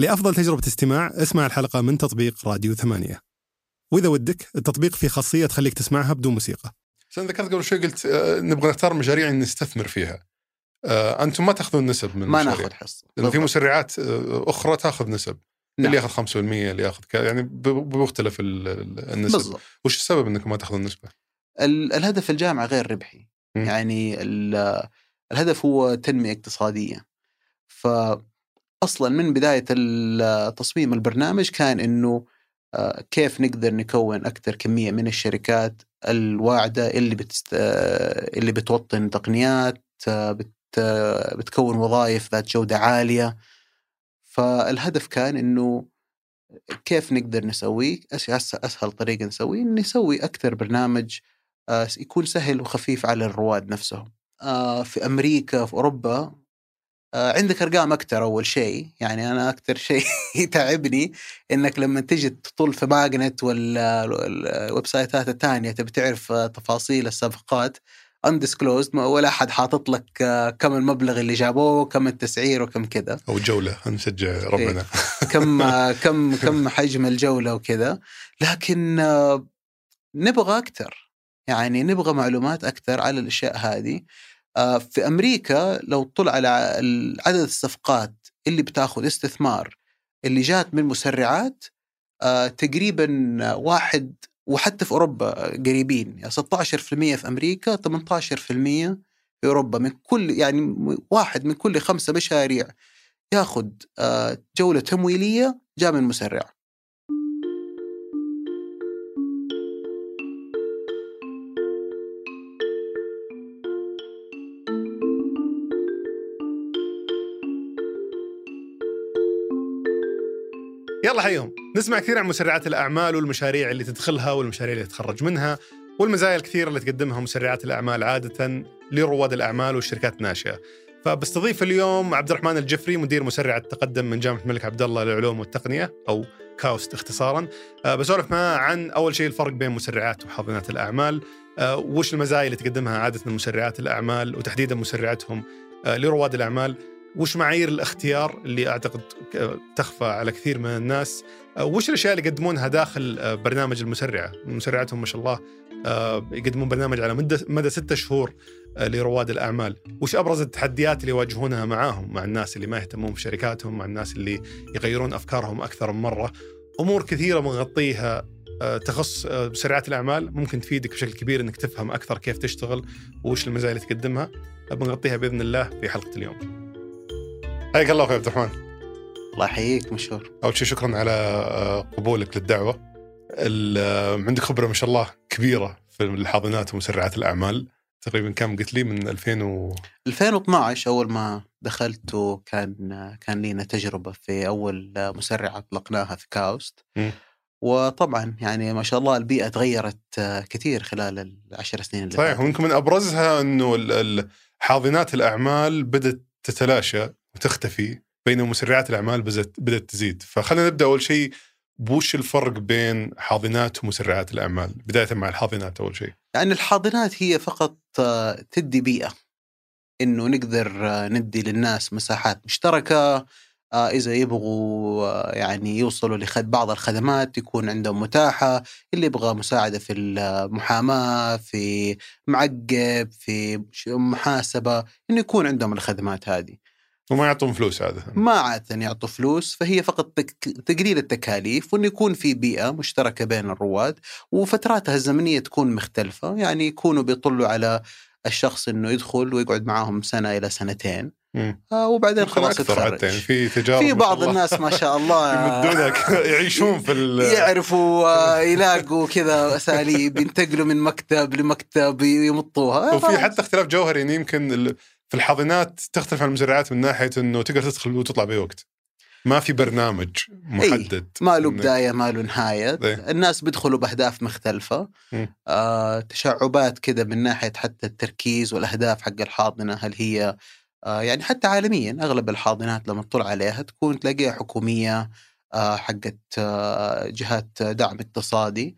لأفضل تجربة استماع اسمع الحلقة من تطبيق راديو ثمانية وإذا ودك التطبيق فيه خاصية تخليك تسمعها بدون موسيقى بس أنا ذكرت قبل شوي قلت آه، نبغى نختار مشاريع نستثمر فيها. آه، أنتم ما تأخذون نسب من ما المشاريع. نأخذ حصة لأنه في. مسرعات آه، أخرى تأخذ نسب. نعم. اللي ياخذ 5% اللي يأخذ كذا يعني بمختلف ال- ال- النسب. بالضبط وش السبب إنكم ما تأخذون نسبة؟ ال- الهدف الجامعة غير ربحي مم. يعني ال- الهدف هو تنمية اقتصادية فاصلا من بداية تصميم البرنامج كان إنه آه، كيف نقدر نكون أكثر كمية من الشركات الواعدة اللي بتست... آه، اللي بتوطن تقنيات آه، بت... بتكون وظائف ذات جودة عالية. فالهدف كان إنه كيف نقدر أس- أسهل طريقة نسويه إن نسوي أكثر برنامج يكون سهل وخفيف على الرواد نفسهم. في أمريكا في أوروبا عندك أرقام أكثر أول شيء. يعني أنا أكثر شيء يتعبني إنك لما تجي تطل في Magnitt ولا ال website ات الثانية تبي تعرف آه، تفاصيل الصفقات ما- ولا أحد حاطط لك آه، كم المبلغ اللي جابوه كم التسعير وكم كذا. أو جولة نشجع ربنا. كم كم كم حجم الجولة وكذا. لكن آه، نبغى أكثر يعني نبغى معلومات أكثر على الأشياء هذه. آه، في أمريكا لو طلع على عدد الصفقات اللي بتاخذ استثمار اللي جات من مسرعات آه، تقريبا واحد وحتى في أوروبا قريبين يعني 16% في أمريكا 18% في أوروبا من كل يعني واحد من كل خمسة مشاريع ياخذ آه، جولة تمويلية جاء من مسرع. يلا حيهم نسمع كثير عن مسرعات الأعمال والمشاريع اللي تدخلها والمشاريع اللي تتخرج منها والمزايا الكثيره اللي تقدمها مسرعات الأعمال عادة لرواد الأعمال والشركات الناشئة. فبستضيف اليوم عبد الرحمن الجفري مدير مسرع التقدم من جامعة الملك عبد الله للعلوم والتقنية أو كاوست اختصارا. أه بسولف معاه عن أول شيء الفرق بين مسرعات وحاضنات الأعمال، أه وش المزايا اللي تقدمها عادة مسرعات الأعمال وتحديدا مسرعتهم أه لرواد الأعمال وش معايير الاختيار اللي أعتقد تخفى على كثير من الناس؟ آه، وش الأشياء اللي يقدمونها داخل آه، برنامج المسرعه مسرعتهم ما شاء الله آه، يقدمون برنامج على مدة مدى ستة شهور لرواد الأعمال. وش أبرز التحديات اللي يواجهونها معاهم مع الناس اللي ما يهتمون في شركاتهم مع الناس اللي يغيرون أفكارهم أكثر من مرة؟ أمور كثيرة بنغطيها آه، تخص مسرعات الأعمال. ممكن تفيدك بشكل كبير إنك تفهم أكثر كيف تشتغل وش المزايا اللي تقدمها. بنغطيها بإذن الله في حلقة اليوم. حياك الله أخوي عبد الرحمن. الله يحييك مشهور. أول شيء شكرا على آه، قبولك للدعوة. آه، عندك خبرة ما شاء الله كبيرة في الحاضنات ومسرعات الأعمال. تقريبا كم قلت لي؟ من 2000 و 2012 أول ما دخلت وكان كان لينا تجربة في أول مسرعه أطلقناها في كاوست. مم. وطبعا يعني ما شاء الله البيئة تغيرت آه، كثير خلال العشر سنين اللي صحيح. ويمكن من أبرزها إنه حاضنات الأعمال بدأت تتلاشى. وتختفي بينما مسرعات الأعمال بدأت تزيد. فخلينا نبدأ أول شيء بوش الفرق بين حاضنات ومسرعات الأعمال؟ بداية مع الحاضنات أول شيء. يعني الحاضنات هي فقط آه، تدي بيئة. إنه نقدر آه، ندي للناس مساحات مشتركة آه، إذا يبغوا يعني يوصلوا لخد بعض الخدمات تكون عندهم متاحة. اللي يبغى مساعدة في المحاماة في معقب في محاسبة إنه يكون عندهم الخدمات هذه. وما يعطون فلوس عاده ما عادة يعطوا فلوس فهي فقط تقليل التكاليف وإنه يكون في بيئة مشتركة بين الرواد وفتراتها الزمنية تكون مختلفة. يعني يكونوا بيطلوا على الشخص إنه يدخل ويقعد معاهم سنة إلى سنتين. آه، وبعدين خلاص أكثر حتى يعني في تجارب في بعض الناس ما شاء الله يمدونك يعيشون في ال يعرفوا آه، يلاقوا كذا أساليب ينتقلوا من مكتب لمكتب يمطوها. وفي حتى اختلاف جوهري يعني يمكن في الحاضنات تختلف عن المزرعات من ناحية إنه تقدر تدخل وتطلع بأي وقت. ما في برنامج محدد. ما له بداية ما له نهاية. إيه. الناس بيدخلوا بأهداف مختلفة. آه تشعبات كذا من ناحية حتى التركيز والأهداف حق الحاضنة هل هي آه يعني حتى عالميا أغلب الحاضنات لما تطلع عليها تكون تلاقيها حكومية آه حقت آه جهات دعم اقتصادي.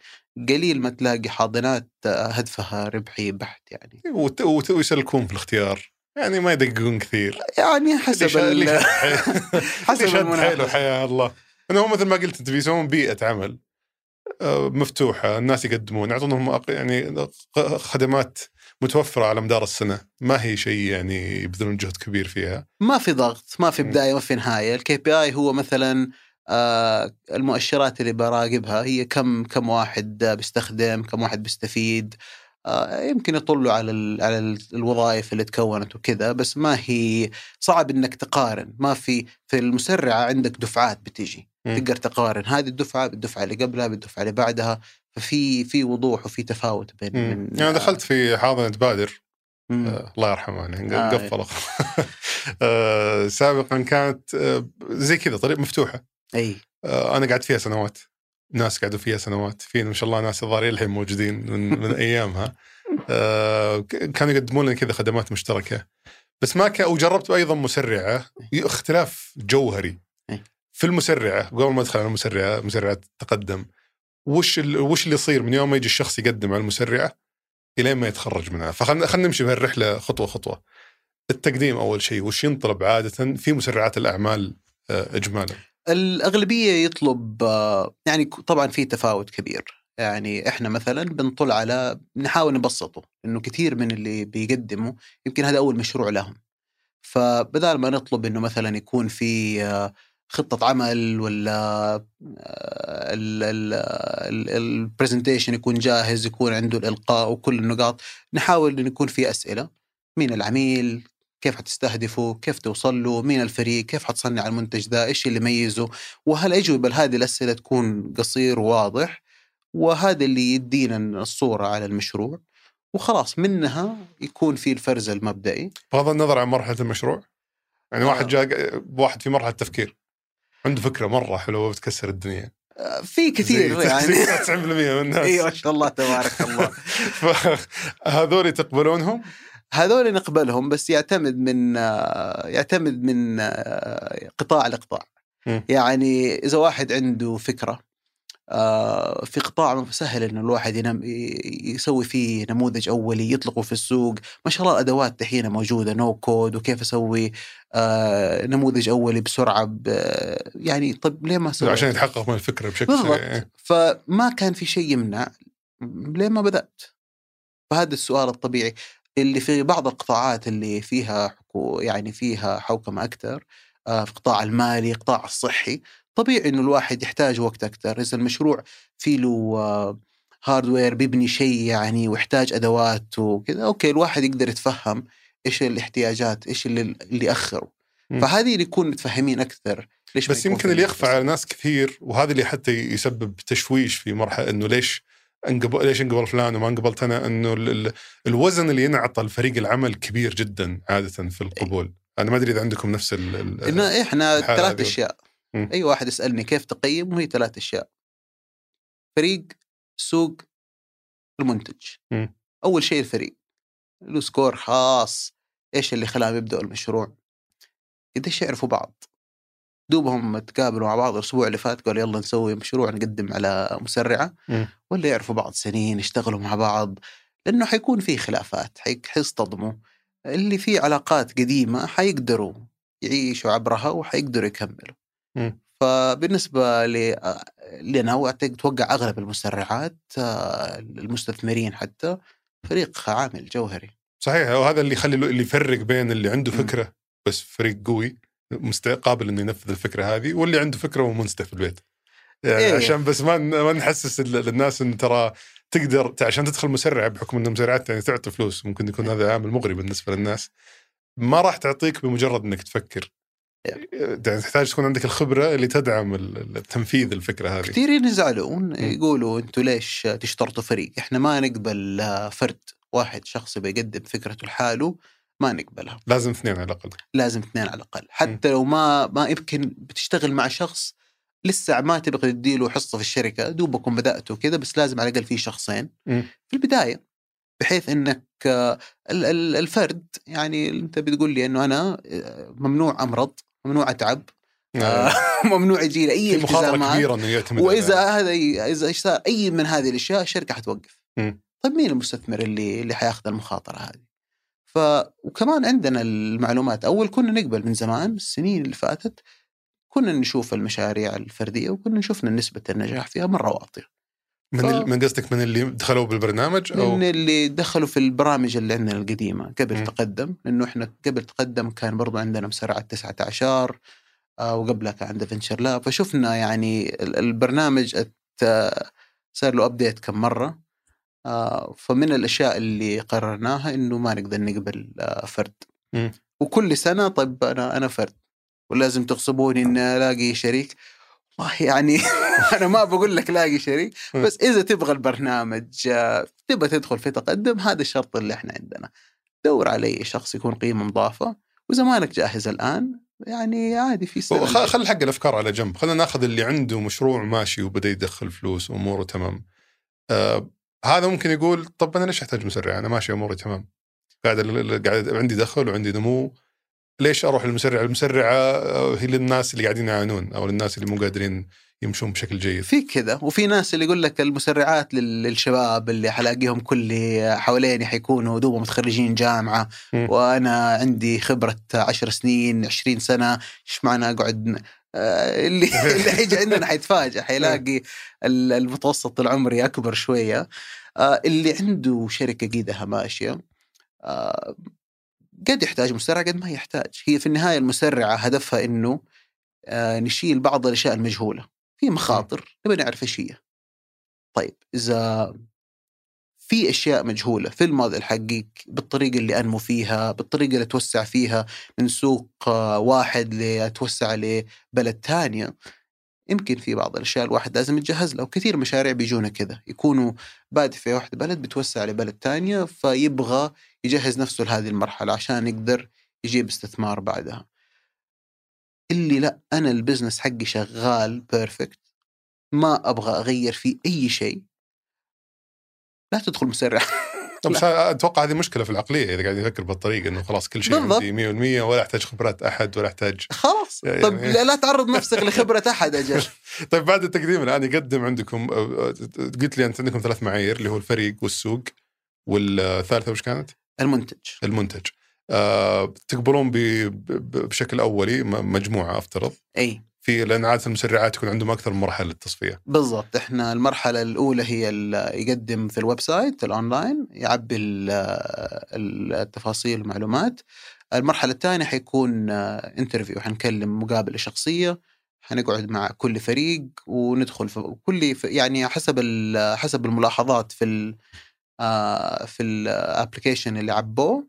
قليل ما تلاقي حاضنات آه هدفها ربحي بحت يعني. ويسلكون في الاختيار. يعني ما يدققون كثير. يعني حسب اللي ال- حسب المنافسة. حيا الله. إنه هو مثل ما قلت انت بيسوون بيئة عمل آه، مفتوحة الناس يقدمون يعطونهم يعني خدمات متوفرة على مدار السنة. ما هي شيء يعني يبذلون جهد كبير فيها. ما في ضغط ما في. بداية ما في نهاية. الكي بي اي هو مثلا آه المؤشرات اللي براقبها. هي كم كم واحد بيستخدم كم واحد بيستفيد. يمكن يطلوا على على ال- الوظائف اللي تكونت وكذا بس ما هي صعب إنك تقارن. ما في في المسرعة عندك دفعات بتيجي. تقدر تقارن. هذه الدفعة بالدفعة اللي قبلها بالدفعة اللي بعدها. ففي في وضوح وفي تفاوت بين. من يعني دخلت في حاضنة بادر. آه، الله يرحمه يعني آه. قفل آه، سابقا كانت آه، زي كذا طريق مفتوحة. إي. آه، أنا قعدت فيها سنوات. ناس قعدوا فيها سنوات في ما شاء الله ناس الظاهر الحين موجودين من, من أيامها. آه، كانوا يقدمون لنا كذا خدمات مشتركة. بس ما كان وجربت أيضا مسرعة اختلاف جوهري. إيه. في المسرعة قبل ما أدخل على المسرعة مسرعة تقدم. وش ال- وش اللي يصير من يوم ما يجي الشخص يقدم على المسرعة إلين ما يتخرج منها. فخلنا خلينا نمشي بهالرحله خطوة خطوة. التقديم أول شيء وش ينطلب عادة في مسرعات الأعمال آه، اجمالا؟ الأغلبية يطلب يعني طبعا في تفاوت كبير. يعني إحنا مثلا بنطل على نحاول نبسطه انه كثير من اللي بيقدموا يمكن هذا أول مشروع لهم. فبدال ما نطلب إنه مثلا يكون في خطة عمل ولا ال presentation يكون جاهز يكون عنده الإلقاء وكل النقاط نحاول انه يكون في أسئلة مين العميل كيف حتستهدفه كيف توصل له مين الفريق كيف حتصنع المنتج ذا إيش اللي يميزه وهالأجوبة لهذه الأسئلة تكون قصير وواضح وهذا اللي يدينا الصورة على المشروع وخلاص منها يكون في الفرز المبدئي. بغض النظر عن مرحلة المشروع يعني آه. واحد جاء واحد في مرحلة تفكير عنده فكرة مرة حلوة بتكسر الدنيا. آه، في كثير يعني. زي 90% من الناس. إي ما شاء الله تبارك الله. فهذول تقبلونهم؟ هذول نقبلهم بس يعتمد من يعتمد من قطاع لقطاع. يعني إذا واحد عنده فكرة آه، في قطاع سهل إنه الواحد ينم يسوي فيه نموذج أولي يطلقه في السوق. ما شاء الله الادوات دحين موجودة نو كود وكيف أسوي آه، نموذج أولي بسرعة يعني طب ليه ما أسوي عشان يتحقق من الفكرة بشكل بالضبط. إيه. فما كان في شيء يمنع ليه ما بدأت؟ فهذا السؤال الطبيعي. اللي في بعض القطاعات اللي فيها حكو يعني فيها حوكمة أكثر آه، في القطاع المالي القطاع الصحي طبيعي إنه الواحد يحتاج وقت أكثر إذا المشروع في له آه، hardware بيبني شيء يعني ويحتاج أدوات وكذا okay الواحد يقدر يتفهم إيش الاحتياجات إيش اللي اللي اخره مم. فهذه اللي يكون متفهمين أكثر ليش بس يمكن اللي يخفى على ناس كثير وهذا اللي حتى يسبب تشويش في مرحلة إنه ليش انقبل ليش انقبل فلان وما انقبلت أنا؟ إنه ال- ال- الوزن اللي ينعطى لفريق العمل كبير جدا عادة في القبول. أنا ما أدري إذا عندكم نفس ال ال- إن إحنا ثلاث. أشياء. مم. أي واحد يسألني كيف تقيم؟ وهي ثلاث أشياء. فريق سوق المنتج. مم. أول شيء الفريق. له سكور خاص. إيش اللي خلاهم يبدأوا المشروع؟ قديش يعرفوا بعض. دوبهم تقابلوا مع بعض الأسبوع اللي فات قالوا يلا نسوي مشروع نقدم على مسرعة مم. ولا يعرفوا بعض سنين يشتغلوا مع بعض لأنه حيكون في خلافات حي- حيصطدموا اللي فيه علاقات قديمة حيقدروا يعيشوا عبرها وحيقدروا يكملوا مم. فبالنسبة ل- لنا واتوقع أغلب المسرعات المستثمرين حتى فريق عامل جوهري صحيح وهذا اللي يخلي اللي يفرق بين اللي عنده. فكرة بس فريق قوي قابل إنه ينفذ الفكرة هذه واللي عنده فكرة ومنسته في البيت. يعني إيه. عشان بس ما ما نحسس للناس انه ترى تقدر عشان تدخل مسرع بحكم ان المسرعات يعني تعطي فلوس ممكن يكون هذا عامل مغري بالنسبة للناس. ما راح تعطيك بمجرد إنك تفكر. يعني تحتاج تكون عندك الخبرة اللي تدعم تنفيذ الفكرة هذه. كثيرين يزعلون يقولوا أنتم ليش تشترطوا فريق؟ إحنا ما نقبل آه، فرد واحد شخص بيقدم فكرته لحاله. ما نقبلها. لازم اثنين على الأقل. لازم اثنين على الأقل. حتى لو ما ما يمكن بتشتغل مع شخص لسه ما تبغى تديله حصة في الشركة دوبكم بدأتوا كذا بس لازم على الأقل في شخصين. مم. في البداية بحيث إنك آه، ال- ال- الفرد يعني أنت بتقول لي إنه أنا آه، ممنوع أمرض ممنوع أتعب آه، ممنوع يجي لي أي التزامات. كبيرة إنه يعتمد وإذا هذا إذا صار أي من هذه الأشياء الشركة حتوقف. طيب مين المستثمر اللي اللي حياخذ المخاطرة هذه؟ ف وكمان عندنا المعلومات أول كنا نقبل من زمان السنين اللي فاتت كنا نشوف المشاريع الفردية وكنا نشوف إن نسبة النجاح فيها مرة واطية من ف- من قصدك من اللي دخلوا بالبرنامج أو من اللي دخلوا في البرامج اللي عندنا القديمة قبل مم. تقدم لأنه إحنا قبل تقدم كان برضو عندنا مسرعه 19 آه، وقبلها كان عندنا Venture Lab فشفنا يعني ال- البرنامج صار له update كم مرة فمن الأشياء اللي قررناها إنه ما نقدر نقبل آه، فرد. مم. وكل سنة طيب أنا أنا فرد. ولازم تغصبوني اني ألاقي شريك. والله يعني أنا ما بقول لك لاقي شريك. بس إذا تبغى البرنامج آه، تبغى تدخل في تقدم هذا الشرط اللي إحنا عندنا. دور على شخص يكون قيمة مضافة. واذا مانك جاهز الآن يعني عادي في سنة. خل حق الأفكار على جنب. خلينا ناخذ اللي عنده مشروع ماشي وبدأ يدخل فلوس وأموره تمام. آه هذا ممكن يقول طب أنا ليش أحتاج مسرع؟ أنا ماشي أموري تمام. قاعد قاعد عندي دخل وعندي نمو. ليش أروح للمسرع؟ المسرعة آه، هي للناس اللي قاعدين يعانون أو للناس اللي مو قادرين يمشون بشكل جيد. في كذا وفي ناس اللي يقول لك المسرعات لل- للشباب اللي حلاقيهم كل حواليني حيكونوا دوبهم متخرجين جامعة. مم. وأنا عندي خبرة عشر سنين 20 سنة. إيش معنى أقعد اللي اللي حيجي عندنا حيتفاجئ حيلاقي ال- المتوسط العمري أكبر شوية. آه، اللي عنده شركة قيدها ماشيه آه، قد يحتاج مسرع قد ما يحتاج. هي في النهاية المسرعة هدفها إنه آه، نشيل بعض الأشياء المجهولة. في مخاطر نبي نعرف إيش هي. طيب إذا في أشياء مجهولة. في الموديل حقك بالطريقة اللي أنمو فيها بالطريقة اللي اتوسع فيها من سوق آه، واحد لاتوسع لبلد ثانية. يمكن في بعض الأشياء الواحد لازم يتجهز لها وكثير مشاريع بيجونا كذا. يكونوا بادئ في واحد بلد بتوسع لبلد ثانية فيبغى يجهز نفسه لهذه المرحلة عشان يقدر يجيب استثمار بعدها. اللي لا أنا ال business حقي شغال perfect ما أبغى أغير فيه أي شيء. لا تدخل مسرع طب بس أتوقع هذه مشكلة في العقلية إذا قاعد يفكر بالطريقة إنه خلاص كل شيء بالضبط. عندي 100% ولا أحتاج خبرات أحد ولا أحتاج خلاص. يعني- طب لا لا تعرض نفسك لخبرة أحد أجل. طيب بعد التقديم الآن يقدم عندكم قلت لي أنت عندكم ثلاث معايير اللي هو الفريق والسوق والثالثة وش كانت؟ المنتج. المنتج. آه تقبلون ب- بشكل أولي مجموعة أفترض. إي. في لأن عادة المسرعات يكون عندهم أكثر من مرحلة للتصفية. بالضبط. إحنا المرحلة الأولى هي يقدم في ال website ال online يعبي ال- ال- التفاصيل والمعلومات. المرحلة الثانية حيكون interview حنكلم مقابله شخصية حنقعد مع كل فريق وندخل في كل يعني حسب حسب الملاحظات في آه، في ال application اللي عبوه.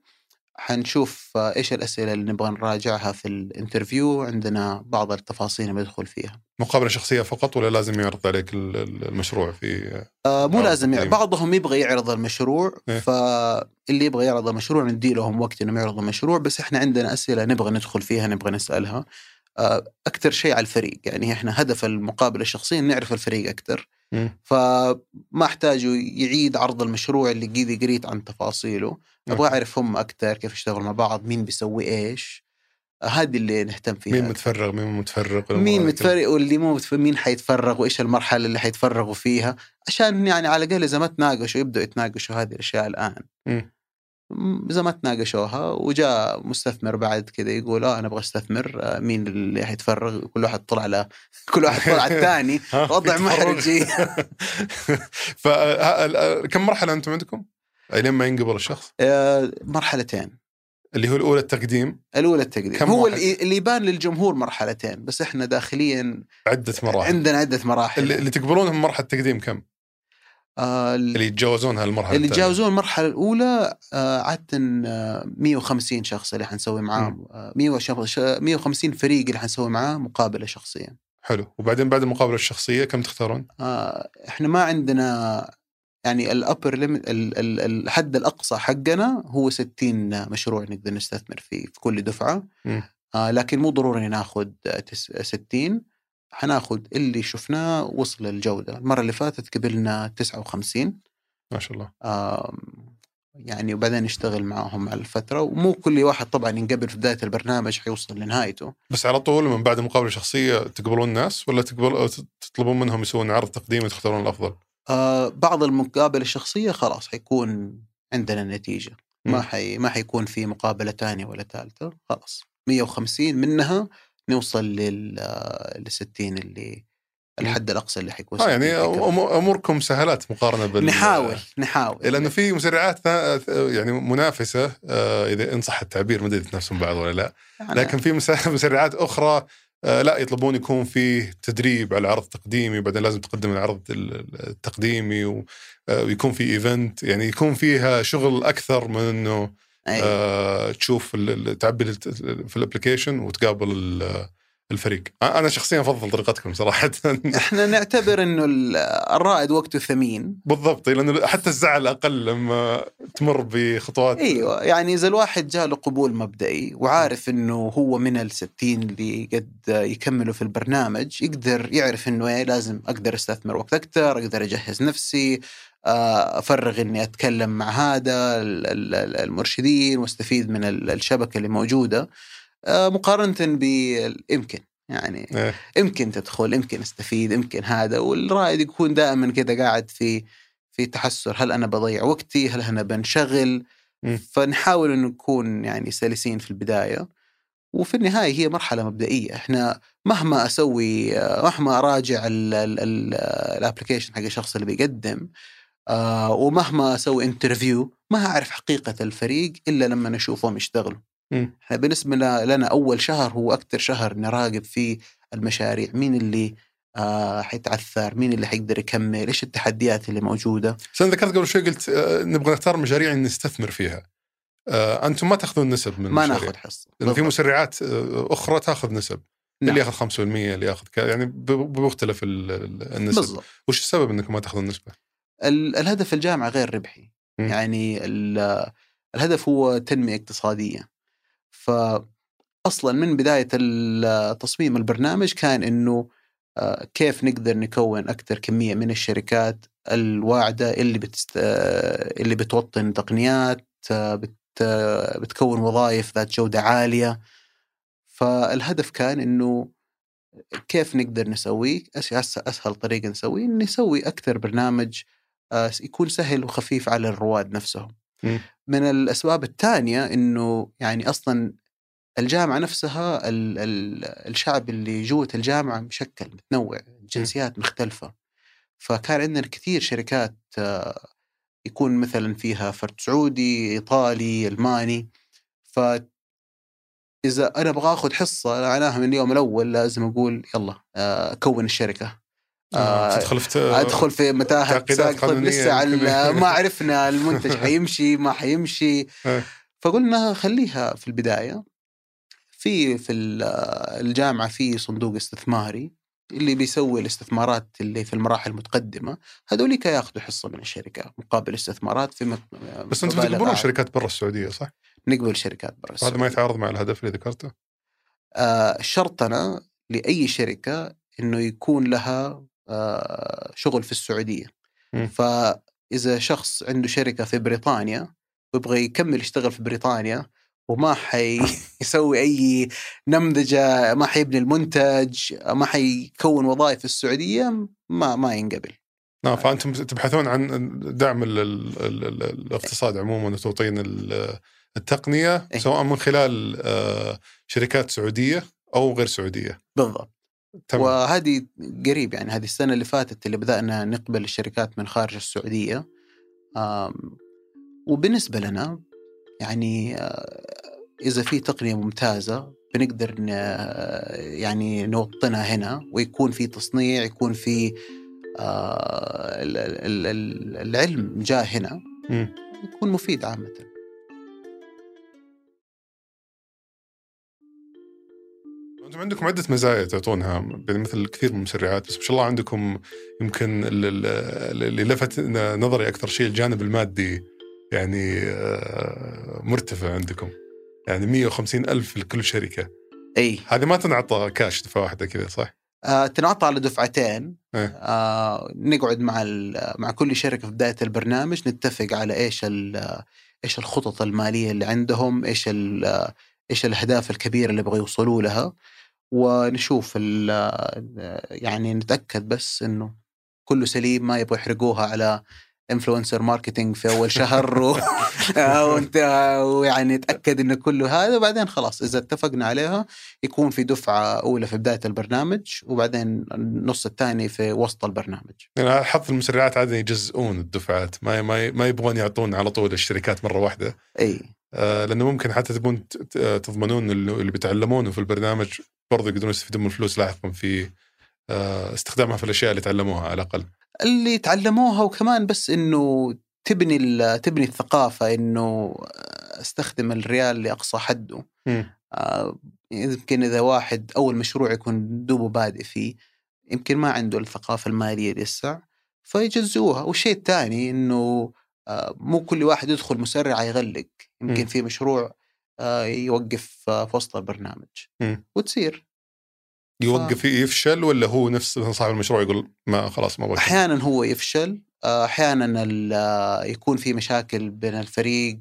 حنشوف آه، إيش الأسئلة اللي نبغى نراجعها في ال interview عندنا بعض التفاصيل اللي ندخل فيها مقابلة شخصية فقط ولا لازم يعرض عليك ال- ال- المشروع في آه مو لازم يعني. بعضهم يبغى يعرض المشروع إيه. فاللي يبغى يعرض المشروع ندي لهم وقت إنهم يعرضوا المشروع بس إحنا عندنا أسئلة نبغى ندخل فيها نبغى نسألها آه أكثر شيء على الفريق يعني إحنا هدف المقابلة الشخصية نعرف الفريق أكثر. فما احتاجوا يعيد عرض المشروع اللي قيدي قريت عن تفاصيله. أبغى. أعرف هم أكثر كيف يشتغلوا مع بعض مين بيسوي إيش. هذه اللي نهتم فيها. مين متفرغ مين متفرغ مين متفرق واللي مو متفرق مين حيتفرغ وإيش المرحلة اللي حيتفرغوا فيها. عشان يعني على الأقل إذا ما تناقشوا يبدأوا يتناقشوا هذه الأشياء الآن. م- إذا ما تناقشوها وجاء مستثمر بعد كذا يقول آه أنا أبغى أستثمر آه، مين اللي حيتفرغ؟ كل واحد طلع على كل واحد طلع على الثاني وضع محرج فكم مرحلة أنتم عندكم؟ لين ما ينقبل الشخص. آه، مرحلتين. اللي هو الأولى التقديم. الأولى التقديم. كم هو واحد؟ اللي يبان للجمهور مرحلتين بس إحنا داخليا عدة مراحل. عندنا عدة مراحل. اللي, تقبلونهم مرحلة التقديم كم؟ آه، اللي يتجاوزونها المرحله اللي. يتجاوزون المرحلة الأولى آه، عادة آه، 150 شخص اللي حنسوي معاهم آه، 100 وش- 150 فريق اللي حنسوي معاه مقابلة شخصية حلو وبعدين بعد المقابلة الشخصية كم تختارون؟ آه، إحنا ما عندنا يعني الابر الحد الأقصى حقنا هو 60 مشروع نقدر نستثمر فيه في كل دفعة. آه لكن مو ضروري ناخذ 60 حناخذ اللي شفناه وصل للجوده المرة اللي فاتت قبلنا 59 ما شاء الله. يعني وبعدين نشتغل معاهم على الفترة. ومو كل واحد طبعا ينقبل في بداية البرنامج حيوصل لنهايته. بس على طول من بعد المقابله الشخصيه تقبلون الناس ولا تقبل تطلبون منهم يسوون عرض تقديمي وتختارون الأفضل؟ آه بعض المقابلة الشخصية خلاص حيكون عندنا النتيجة. ما. حي ما حيكون في مقابلة ثانية ولا ثالثه خلاص. 150 منها نوصل لل لل 60 اللي الحد الأقصى اللي حيكون آه 60 يعني في أموركم سهلات مقارنة بال نحاول نحاول. لأنه في مسرعات يعني منافسة آه، إذا ان صح التعبير ما أدري تنافسون بعض ولا لا. لكن في مس- مسرعات أخرى آه، لا يطلبون يكون فيه تدريب على عرض تقديمي بعدين لازم تقدم العرض ال- التقديمي آه، ويكون في event يعني يكون فيها شغل أكثر من إنه. آه، تشوف ال- ال- تعبي ال- في ال application وتقابل ال- الفريق. أنا شخصيا أفضل طريقتكم صراحة. إحنا نعتبر إنه ال- الرائد وقته ثمين. بالضبط لأنه حتى الزعل أقل لما تمر بخطوات. أيوه يعني إذا الواحد جاء له قبول مبدئي وعارف إنه هو من الستين اللي قد يكملوا في البرنامج يقدر يعرف إنه إيه لازم أقدر أستثمر وقت أكثر أقدر أجهز نفسي أفرغ إني أتكلم مع هذا ال- ال- المرشدين وأستفيد من ال- الشبكة اللي موجودة آه، مقارنة بال يمكن يعني إيه. يمكن تدخل يمكن أستفيد يمكن هذا والرائد يكون دائما كذا قاعد في في تحسر هل أنا بضيع وقتي هل أنا بنشغل. فنحاول انه نكون يعني سلسين في البداية وفي النهاية هي مرحلة مبدئية إحنا مهما أسوي مهما أراجع ال application حق الشخص اللي بيقدم آه، ومهما أسوي interview ما أعرف حقيقة الفريق إلا لما نشوفهم يشتغلوا. إحنا بالنسبة لنا أول شهر هو أكثر شهر نراقب فيه المشاريع مين اللي آه حيتعثر مين اللي حيقدر يكمل إيش التحديات اللي موجودة أنا ذكرت قبل شوي قلت آه، نبغى نختار مشاريع نستثمر فيها آه، أنتم ما تأخذون نسب من ما المشاريع نأخذ حصة لأنه في. مسرعات آه، أخرى تأخذ نسب نعم. اللي ياخذ 5% اللي يأخذ يعني بمختلف ال- ال- النسب بالضبط وش السبب إنكم ما تأخذون نسبة؟ ال- الهدف الجامعة غير ربحي. مم. يعني ال- الهدف هو تنمية اقتصادية. فاصلا من بداية ال- تصميم البرنامج كان إنه آه، كيف نقدر نكون أكثر كمية من الشركات الواعدة اللي بتست... آه، اللي بتوطن تقنيات آه، بت... بتكون وظائف ذات جودة عالية. فالهدف كان إنه كيف نقدر نسويه أس- أس- أسهل طريقة نسويه إن نسوي أكثر برنامج يكون سهل وخفيف على الرواد نفسهم. من الأسباب الثانية إنه يعني أصلا الجامعة نفسها ال ال الشعب اللي جوة الجامعة مشكل متنوع جنسيات مختلفة. فكان عندنا كثير شركات آه، يكون مثلا فيها فرد سعودي إيطالي ألماني. ف إذا أنا أبغى آخذ حصة معناها من اليوم الأول لازم أقول يلا آه، كون الشركة. آه، آه، تدخل في ت- ادخل في متاهة تعقيدات ساق قانونية لسه على. ما عرفنا المنتج حيمشي ما حيمشي إيه. فقلنا خليها في البداية في في ال- الجامعة في صندوق استثماري اللي بيسوي الاستثمارات اللي في المراحل المتقدمة هذوليك ياخذوا حصة من الشركة مقابل استثمارات في بس أنتم تقبلون. شركات برا السعودية صح؟ نقبل شركات برا هذا ما. يتعارض مع الهدف اللي ذكرته؟ آه، شرطنا لأي شركة إنه يكون لها آه، شغل في السعودية. فإذا شخص عنده شركة في بريطانيا ويبغى يكمل يشتغل في بريطانيا وما حيسوي أي نمذجة ما حيبني المنتج ما حيكون وظائف في السعودية ما ما ينقبل. نعم فأنتم تبحثون عن دعم ال ال ال ال الاقتصاد عموما وتوطين ال- التقنية إيه. سواء من خلال آه، شركات سعودية أو غير سعودية. بالضبط. تمام. وهذه قريب يعني هذه السنة اللي فاتت اللي بدأنا نقبل الشركات من خارج السعودية. آم، وبالنسبة لنا يعني آه، إذا في تقنية ممتازة بنقدر ن- يعني نوطنها هنا ويكون في تصنيع يكون في آه، ال- ال- ال- العلم جاء هنا. يكون مفيد عامة. أنتم عندكم عدة مزايا تعطونها يعني مثل كثير من المسرعات بس ما شاء الله عندكم يمكن ال- ال- اللي لفت نظري أكثر شيء الجانب المادي يعني آه، مرتفع عندكم. يعني 150 ألف لكل شركة. أي. هذه ما تنعطى كاش دفعة واحدة كذا صح؟ آه، تنعطى على دفعتين. إيه. آه، نقعد مع مع كل شركة في بداية البرنامج نتفق على إيش إيش الخطط المالية اللي عندهم إيش إيش الأهداف الكبيرة اللي يبغوا يوصلوا لها. ونشوف ال- يعني نتأكد بس إنه كله سليم ما يبغوا يحرقوها على influencer marketing في أول شهر و... وانت ويعني تاكد انه كله هذا وبعدين خلاص إذا اتفقنا عليها يكون في دفعة أولى في بداية البرنامج وبعدين النص الثاني في وسط البرنامج. يعني حظ المسرعات عادة يجزئون الدفعات ما ما ما يبغون يعطون على طول الشركات مرة واحدة. إي لأنه ممكن حتى تبون تضمنون اللي بيتعلمونه في البرنامج برضه يقدرون يستفيدون من الفلوس لاحقا في آه استخدامها في الأشياء اللي تعلموها على الأقل. اللي تعلموها وكمان بس إنه تبني تبني الثقافة إنه أستخدم الريال لأقصى حده. آه يمكن إذا واحد أول مشروع يكون دوبه بادئ فيه يمكن ما عنده الثقافة المالية لسه فيجزوها والشيء الثاني إنه آه مو كل واحد يدخل مسرع يغلق يمكن م. في مشروع آه يوقف في وسط البرنامج م. وتصير. يوقف ف... يفشل ولا هو نفس صاحب المشروع يقول ما خلاص ما أحيانا هو يفشل أحيانا يكون في مشاكل بين الفريق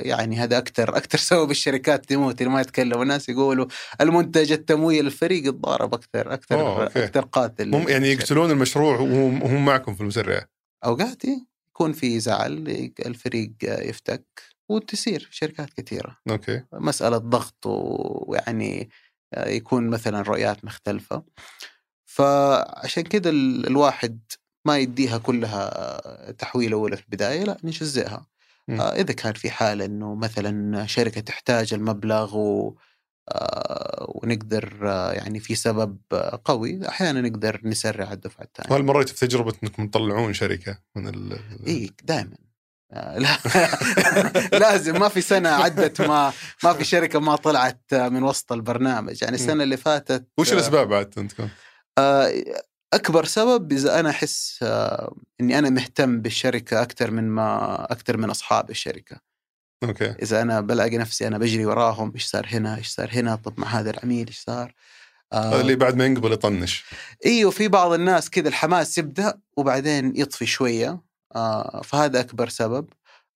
يعني هذا أكثر أكثر سبب الشركات تموت اللي ما يتكلموا. الناس يقولوا المنتج التمويل الفريق يتضارب أكثر أكثر أوه، أكثر قاتل هم يعني يقتلون المشروع وهم معكم في المسرع اوقات يكون في زعل الفريق يفتك وتصير شركات كثيرة. أوكي. مسألة ضغط ويعني يكون مثلا رؤيات مختلفة. فعشان كده الواحد ما يديها كلها تحويل أولى في البداية لا نجزئها. م. إذا كان في حالة أنه مثلا شركة تحتاج المبلغ و ونقدر يعني في سبب قوي أحيانا نقدر نسرع الدفعة الثانية. وهل مريت في تجربه إنكم تطلعون شركة من ال إي دائما لا. لازم ما في سنة عدت ما ما في شركة ما طلعت من وسط البرنامج. يعني السنة اللي فاتت وش الأسباب عاد عندكم؟ أكبر سبب إذا أنا أحس إني أنا مهتم بالشركة أكثر من ما أكثر من أصحاب الشركة. أوكي. إذا أنا بلاقي نفسي أنا بجري وراهم إيش صار هنا؟ إيش صار هنا؟ طب مع هذا العميل إيش صار؟ آه. اللي بعد ما ينقبل يطنش. أيوه في بعض الناس كذا الحماس يبدأ وبعدين يطفي شوية. آه فهذا أكبر سبب.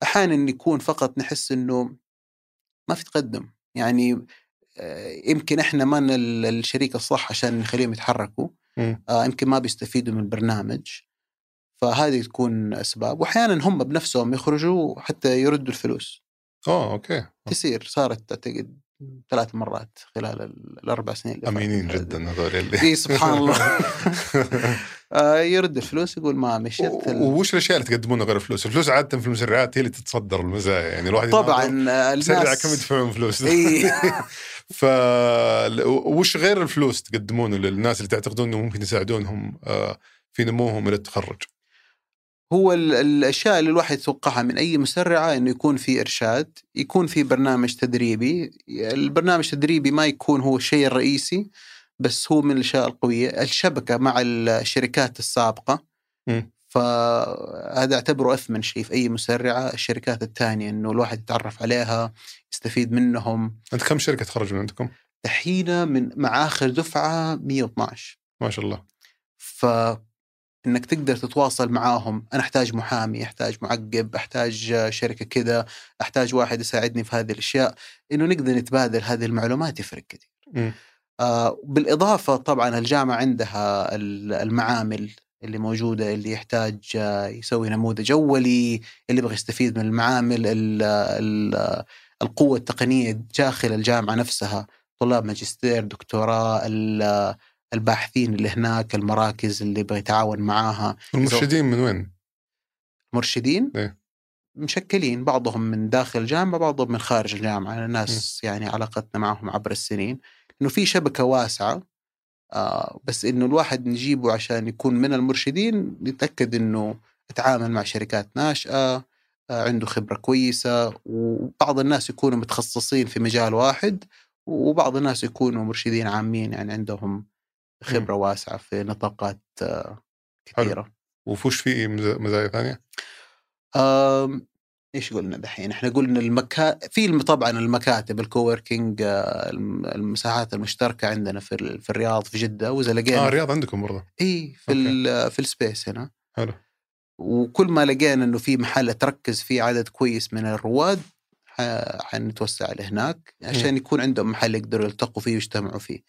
أحيانا يكون فقط نحس إنه ما في تقدم. يعني آه يمكن إحنا ما الشريك الصح عشان نخليهم يتحركوا. آه يمكن ما بيستفيدوا من البرنامج. فهذه تكون أسباب. واحيانا هم بنفسهم يخرجوا حتى يردوا الفلوس. آه okay تصير صارت اعتقد ثلاث مرات خلال الأربع سنين اللي امينين جدا هذول اللي اي سبحان الله. آه، يرد الفلوس يقول ما مشيت وش الأشياء اللي تقدمونها غير الفلوس؟ الفلوس عاده في المسرعات هي اللي تتصدر المزايا يعني الواحد طبعا الناس كم يدفعون فلوس. إي. ف وش غير الفلوس تقدمونه للناس اللي تعتقدون إنه ممكن يساعدونهم آه، في نموهم إلى التخرج؟ هو الأشياء اللي الواحد يتوقعها من أي مسرعه إنه يكون في إرشاد، يكون في برنامج تدريبي، البرنامج التدريبي ما يكون هو الشيء الرئيسي بس هو من الأشياء القوية، الشبكة مع الشركات السابقة م. فهذا أعتبره أثمن شيء في أي مسرعه، الشركات الثانية إنه الواحد يتعرف عليها، يستفيد منهم. أنت كم شركة تخرج من عندكم؟ دحين من مع آخر دفعة 112 ما شاء الله. ف إنك تقدر تتواصل معاهم. أنا أحتاج محامي أحتاج معقب أحتاج شركة كذا أحتاج واحد يساعدني في هذه الأشياء. إنه نقدر نتبادل هذه المعلومات يفرق كثير. آه بالإضافة طبعا الجامعة عندها المعامل اللي موجودة اللي يحتاج يسوي نموذج أولي اللي يبغى يستفيد من المعامل ال ال القوة التقنية داخل الجامعة نفسها. طلاب ماجستير دكتوراه الباحثين اللي هناك المراكز اللي يبغى يتعاون معاها المرشدين من وين؟ مرشدين؟ إيه؟ مشكلين بعضهم من داخل الجامعة بعضهم من خارج الجامعة ناس م. يعني علاقتنا معهم عبر السنين إنه في شبكة واسعة آه بس إنه الواحد نجيبه عشان يكون من المرشدين نتأكد إنه يتعامل مع شركات ناشئة آه عنده خبرة كويسة وبعض الناس يكونوا متخصصين في مجال واحد وبعض الناس يكونوا مرشدين عامين يعني عندهم خبرة واسعة في نطاقات آه، كثيره حلو. وش في مزايا ثانية؟ آم إيش قلنا دحين؟ إحنا قلنا المكا في طبعا المكاتب ال co-working آه، المساحات المشتركة عندنا في في الرياض في جدة وإذا لقينا آه الرياض عندكم برضه إي في في ال space هنا حلو وكل ما لقينا إنه في محل تركز فيه عدد كويس من الرواد حنتوسع لهناك عشان يكون عندهم محل يقدروا يلتقوا فيه ويجتمعوا فيه.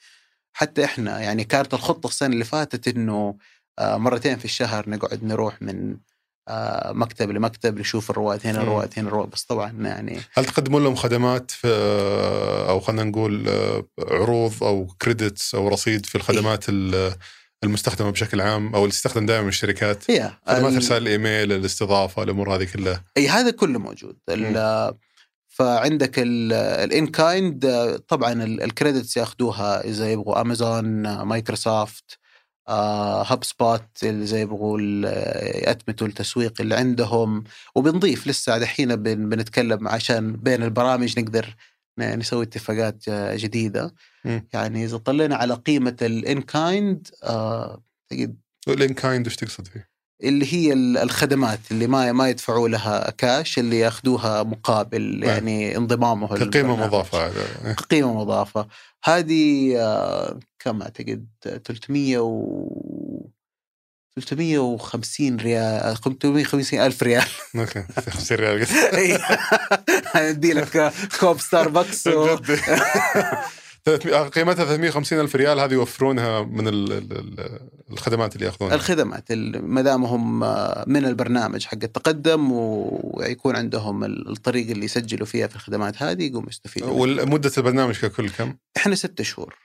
حتى إحنا يعني كانت الخطة السنة اللي فاتت إنه آه، مرتين في الشهر نقعد نروح من آه، مكتب لمكتب نشوف الرواد هنا. الرواد هنا الرواد بس طبعا يعني هل تقدمون لهم خدمات في أو خلينا نقول آه، عروض أو كريدتس أو رصيد في الخدمات ال- المستخدمة بشكل عام أو اللي تستخدم دائما من الشركات؟ هي خدمات ال- ارسال الايميل الاستضافة الأمور هذه كلها. اي هذا كله موجود. فعندك ال in-kind طبعا ال- ال credits ياخذوها إذا يبغوا امازون آه، Microsoft HubSpot اللي اذا يبغوا يأتمتوا التسويق اللي عندهم وبنضيف لسه دحين بن- بنتكلم عشان بين البرامج نقدر نسوي اتفاقات آه، جديدة مم. يعني إذا طلعنا على قيمة ال in-kind تجد ال in-kind وش تقصد فيه؟ اللي هي ال- الخدمات اللي ما ما يدفعوا لها كاش اللي ياخذوها مقابل نعم. يعني انضمامه كقيمه. مضافة هذا. قيمه مضافة. هذه آه، كم أعتقد؟ 300 و 350 ريال 350 ألف ريال. أوكي 50 ريال. أدي لك كوب ستاربكس و... 300 قيمتها 350 ألف ريال هذه يوفرونها من ال- ال- ال- الخدمات اللي ياخذونها الخدمات ال- ما دام هم آه، من البرنامج حق التقدم ويكون عندهم ال- الطريقة اللي يسجلوا فيها في الخدمات هذه يقوموا يستفيدوا. ومده البرنامج ككل كم؟ إحنا ستة شهور.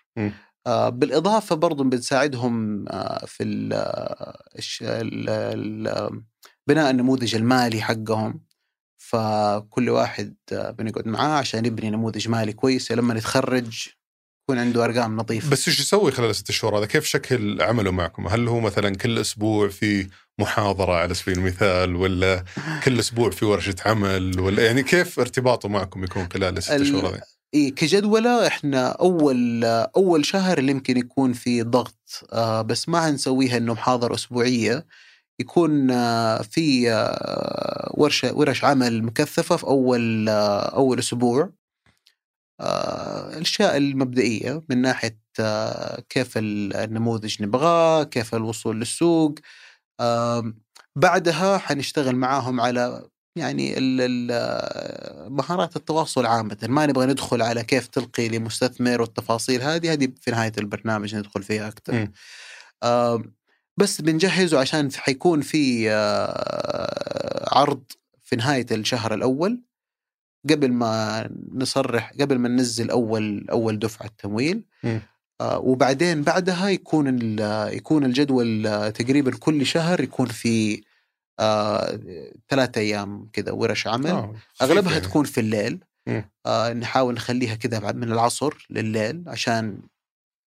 آه بالإضافة برضو بنساعدهم آه في ال الش- ال ال بناء النموذج المالي حقهم فكل واحد آه بنقعد معاه عشان يبني نموذج مالي كويس لما يتخرج يكون عنده أرقام نظيفة بس إيش يسوي خلال الست شهور هذا؟ كيف شكل عمله معكم؟ هل هو مثلا كل أسبوع في محاضرة على سبيل المثال ولا كل أسبوع في ورشة عمل ولا يعني كيف ارتباطه معكم يكون خلال الست ال- شهور هذه؟ إيه كجدولة إحنا أول أول شهر اللي يمكن يكون في ضغط آه بس ما هنسويها إنه محاضرة أسبوعية يكون آه في آه ورشة ورش عمل مكثفة في أول آه أول أسبوع الأشياء المبدئية من ناحية آه كيف ال- النموذج نبغاه كيف الوصول للسوق آه بعدها حنشتغل معاهم على يعني ال- مهارات التواصل عامة ما نبغى ندخل على كيف تلقي لمستثمر والتفاصيل هذه هذه في نهاية البرنامج ندخل فيها أكثر. آه بس بنجهزه عشان حيكون في آه عرض في نهاية الشهر الأول قبل ما نصرح قبل ما ننزل أول أول دفعة تمويل. آه وبعدين بعدها يكون يكون الجدول آه، تقريبا كل شهر يكون في آه ثلاثة أيام كذا ورش عمل خفيف أغلبها يعني. تكون في الليل. آه نحاول نخليها كذا من العصر لليل عشان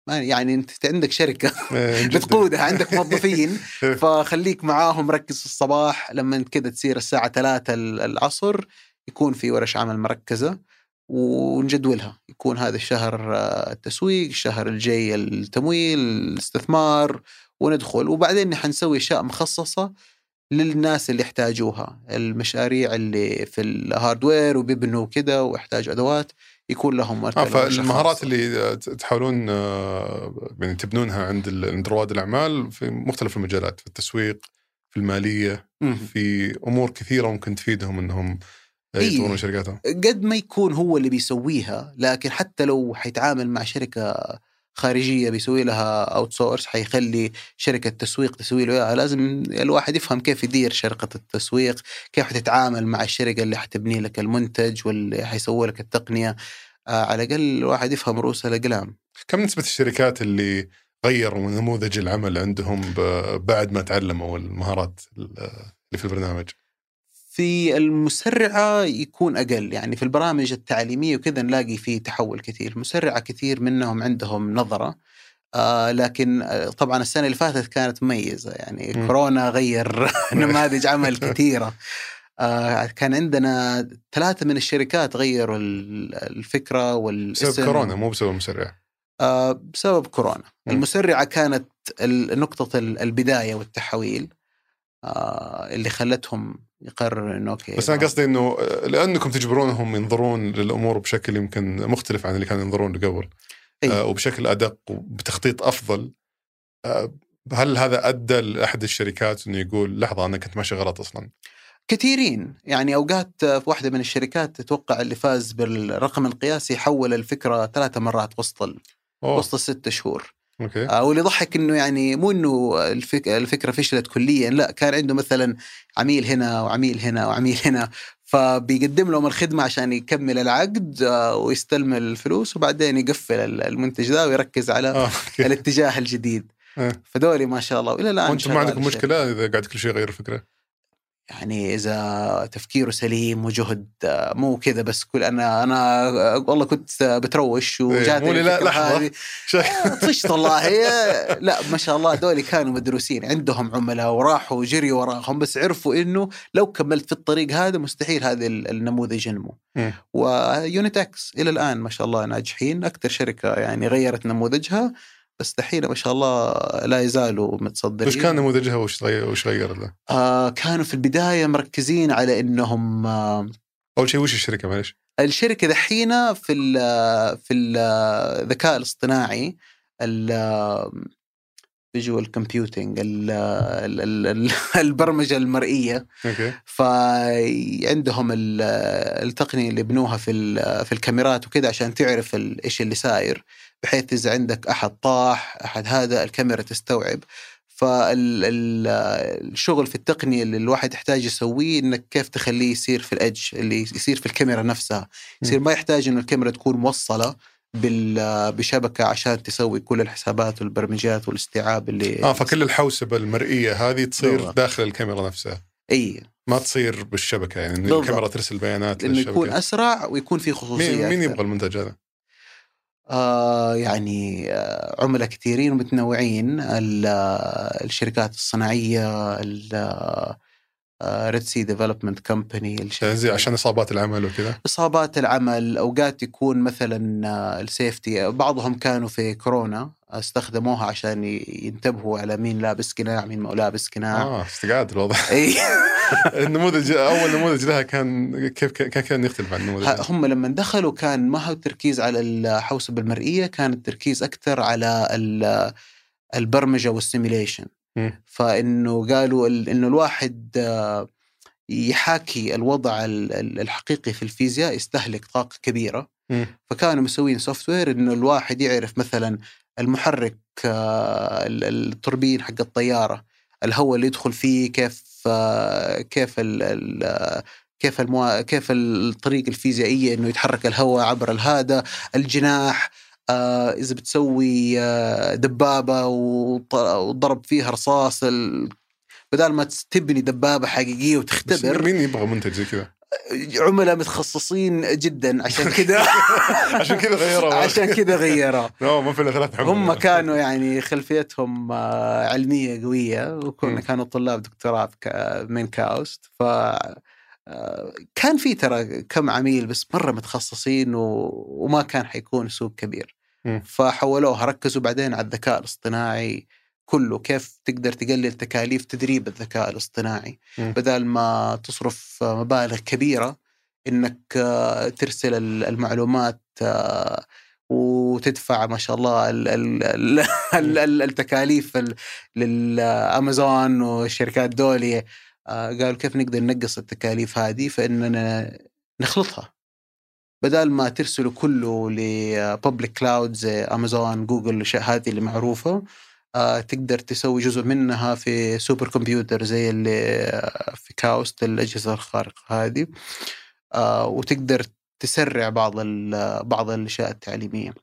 يعني أنت عندك شركة آه،. بتقودها عندك موظفين فخليك معاهم ركز في الصباح لما كذا تصير الساعة 3 العصر يكون في ورش عمل مركزة ونجدولها يكون هذا الشهر آه، التسويق الشهر الجاي التمويل الاستثمار وندخل وبعدين حنسوي أشياء مخصصة للناس اللي يحتاجوها المشاريع اللي في الهاردوير وبيبنوا كده ويحتاجوا أدوات يكون لهم ورشة فالمهارات. اللي تحاولون آه، يعني تبنونها عند عند رواد الأعمال في مختلف المجالات في التسويق في المالية مم. في أمور كثيرة ممكن تفيدهم إنهم. يطورون شركاتهم. قد ما يكون هو اللي بيسويها لكن حتى لو حيتعامل مع شركة خارجية بيسوي لها outsource حيخلي شركة تسويق تسوي له اياها لازم الواحد يفهم كيف يدير شركة التسويق كيف حتتعامل مع الشركة اللي حتبني لك المنتج واللي حيسوي لك التقنية. آه على الأقل الواحد يفهم رؤوس الأقلام. كم نسبة الشركات اللي غيروا نموذج العمل عندهم بعد ما تعلموا المهارات اللي في البرنامج؟ في المسرعة يكون أقل. يعني في البرامج التعليمية وكذا نلاقي فيه تحول كثير. مسرعة كثير منهم عندهم نظرة آه لكن آه طبعا السنة اللي فاتت كانت مميزة. يعني مم. كورونا غير نماذج عمل كثيرة. آه كان عندنا ثلاثة من الشركات غيروا ال- الفكرة والاسم. بسبب كورونا مو بسبب مسرع. آه بسبب كورونا. مم. المسرعة كانت نقطة ال- البداية والتحويل. اللي خلتهم يقرروا إنه أوكي بس أنا قصدي إنه آه، لأنكم تجبرونهم ينظرون للأمور بشكل يمكن مختلف عن اللي كانوا ينظرون له قبل أي. آه، وبشكل أدق وبتخطيط أفضل. آه، هل هذا أدى لأحد الشركات إنه يقول لحظة أنا كنت ماشي غلط أصلا؟ كثيرين. يعني أوقات في واحدة من الشركات تتوقع اللي فاز بالرقم القياسي حول الفكرة ثلاث مرات وسط. وسط الست شهور. أوكي آه، واللي يضحك إنه يعني مو إنه الفك... الفكرة فشلت كليا لا كان عنده مثلا عميل هنا وعميل هنا وعميل هنا فبيقدم لهم الخدمة عشان يكمل العقد آه، ويستلم الفلوس وبعدين يقفل ال- المنتج ذا ويركز على آه أوكي الاتجاه الجديد آه. فدولي ما شاء الله وإلى الآن وأنتم ما عندكم. مشكلة إذا قاعد كل شيء يغير الفكرة يعني إذا تفكيره سليم وجهد آه، مو كذا بس كل أنا أنا آه، والله كنت آه، بتروش وجاتني مو لي لا. شيء طشت والله. هي- لا ما شاء الله دولي كانوا مدروسين. عندهم عملاء وراحوا وجريوا وراهم بس عرفوا إنه لو كملت في الطريق هذا مستحيل هذا ال- النموذج ينمو. مم. و UnitX إلى الآن ما شاء الله ناجحين. أكثر شركة يعني غيرت نموذجها. بس دحين ما شاء الله لا يزالوا متصدرين وش كان نموذجها وش وش غير له؟ آه كانوا في البداية مركزين على إنهم آه أول شيء وش الشركة معلش؟ الشركة دحين في ال في الذكاء الاصطناعي ال visual computing البرمجة المرئية أوكي فعندهم ال- التقنية اللي بنوها في ال- في الكاميرات وكذا عشان تعرف ال- إيش اللي صاير بحيث إذا عندك أحد طاح أحد هذا الكاميرا تستوعب فالشغل في التقنية اللي الواحد يحتاج يسويه إنك كيف تخليه يصير في ال edge اللي يصير في الكاميرا نفسها يصير ما يحتاج إنه الكاميرا تكون موصلة بال- بشبكة عشان تسوي كل الحسابات والبرمجيات والاستيعاب اللي آه فكل الحوسبة المرئية هذه تصير بالضبط. داخل الكاميرا نفسها إي ما تصير بالشبكة يعني بالضبط. الكاميرا ترسل بيانات إنه يكون أسرع ويكون في خصوصية مين مين. يبغى المنتج هذا؟ آه يعني آه عملاء كثيرين ومتنوعين آه، الشركات الصناعية Red Sea Development زي عشان إصابات العمل وكذا؟ إصابات العمل أوقات يكون مثلا آه، ال safety بعضهم كانوا في كورونا استخدموها عشان ينتبهوا على مين لابس قناع مين ما لابس قناع آه استقعاد الوضع. إي. النموذج أول نموذج لها كان كيف كان كان يختلف عن النموذج؟ هم لما دخلوا كان ما هو التركيز على الحوسبة المرئية كان التركيز أكثر على ال- البرمجة وال simulation مم. فإنه قالوا ال- إنه الواحد آه، يحاكي الوضع ال- ال- الحقيقي في الفيزياء يستهلك طاقة كبيرة مم. فكانوا مسوين software إنه الواحد يعرف مثلا المحرك آه، ال- التوربين حق الطيارة الهواء اللي يدخل فيه كيف آه، كيف ال كيف الموا... كيف الطريقة الفيزيائية إنه يتحرك الهواء عبر الهذا الجناح إذا بتسوي آه دبابة وط- وضرب فيها رصاص. بدل ما تبني دبابة حقيقية بس وتختبر مين يبغى منتج زي كذا؟ عملاء متخصصين جدا عشان كذا عشان كذا غيروا عشان كذا غيرا لا ما في ثلاث. هم كانوا يعني خلفيتهم آه، علمية قوية. وكنا كانوا طلاب دكتوراه من كاوست ف آه، كان في ترى كم عميل بس مرة متخصصين و... وما كان حيكون سوق كبير. فحولوها ركزوا بعدين على الذكاء الاصطناعي كله كيف تقدر تقلل تكاليف تدريب الذكاء الاصطناعي. مم. بدل ما تصرف مبالغ كبيرة إنك آه، ترسل ال- المعلومات آه، وتدفع ما شاء الله ال ال ال ال ال التكاليف ال- للأمازون والشركات دولية. آه، قالوا كيف نقدر نقص التكاليف هذه؟ فإننا نخلطها. بدل ما ترسلوا كله ل public cloud زي Amazon Google الأشياء هذه اللي معروفة آه، تقدر تسوي جزء منها في supercomputer زي اللي آه، في كاوست الأجهزة الخارقة هذه آه، وتقدر تسرع بعض بعض الأشياء التعليمية.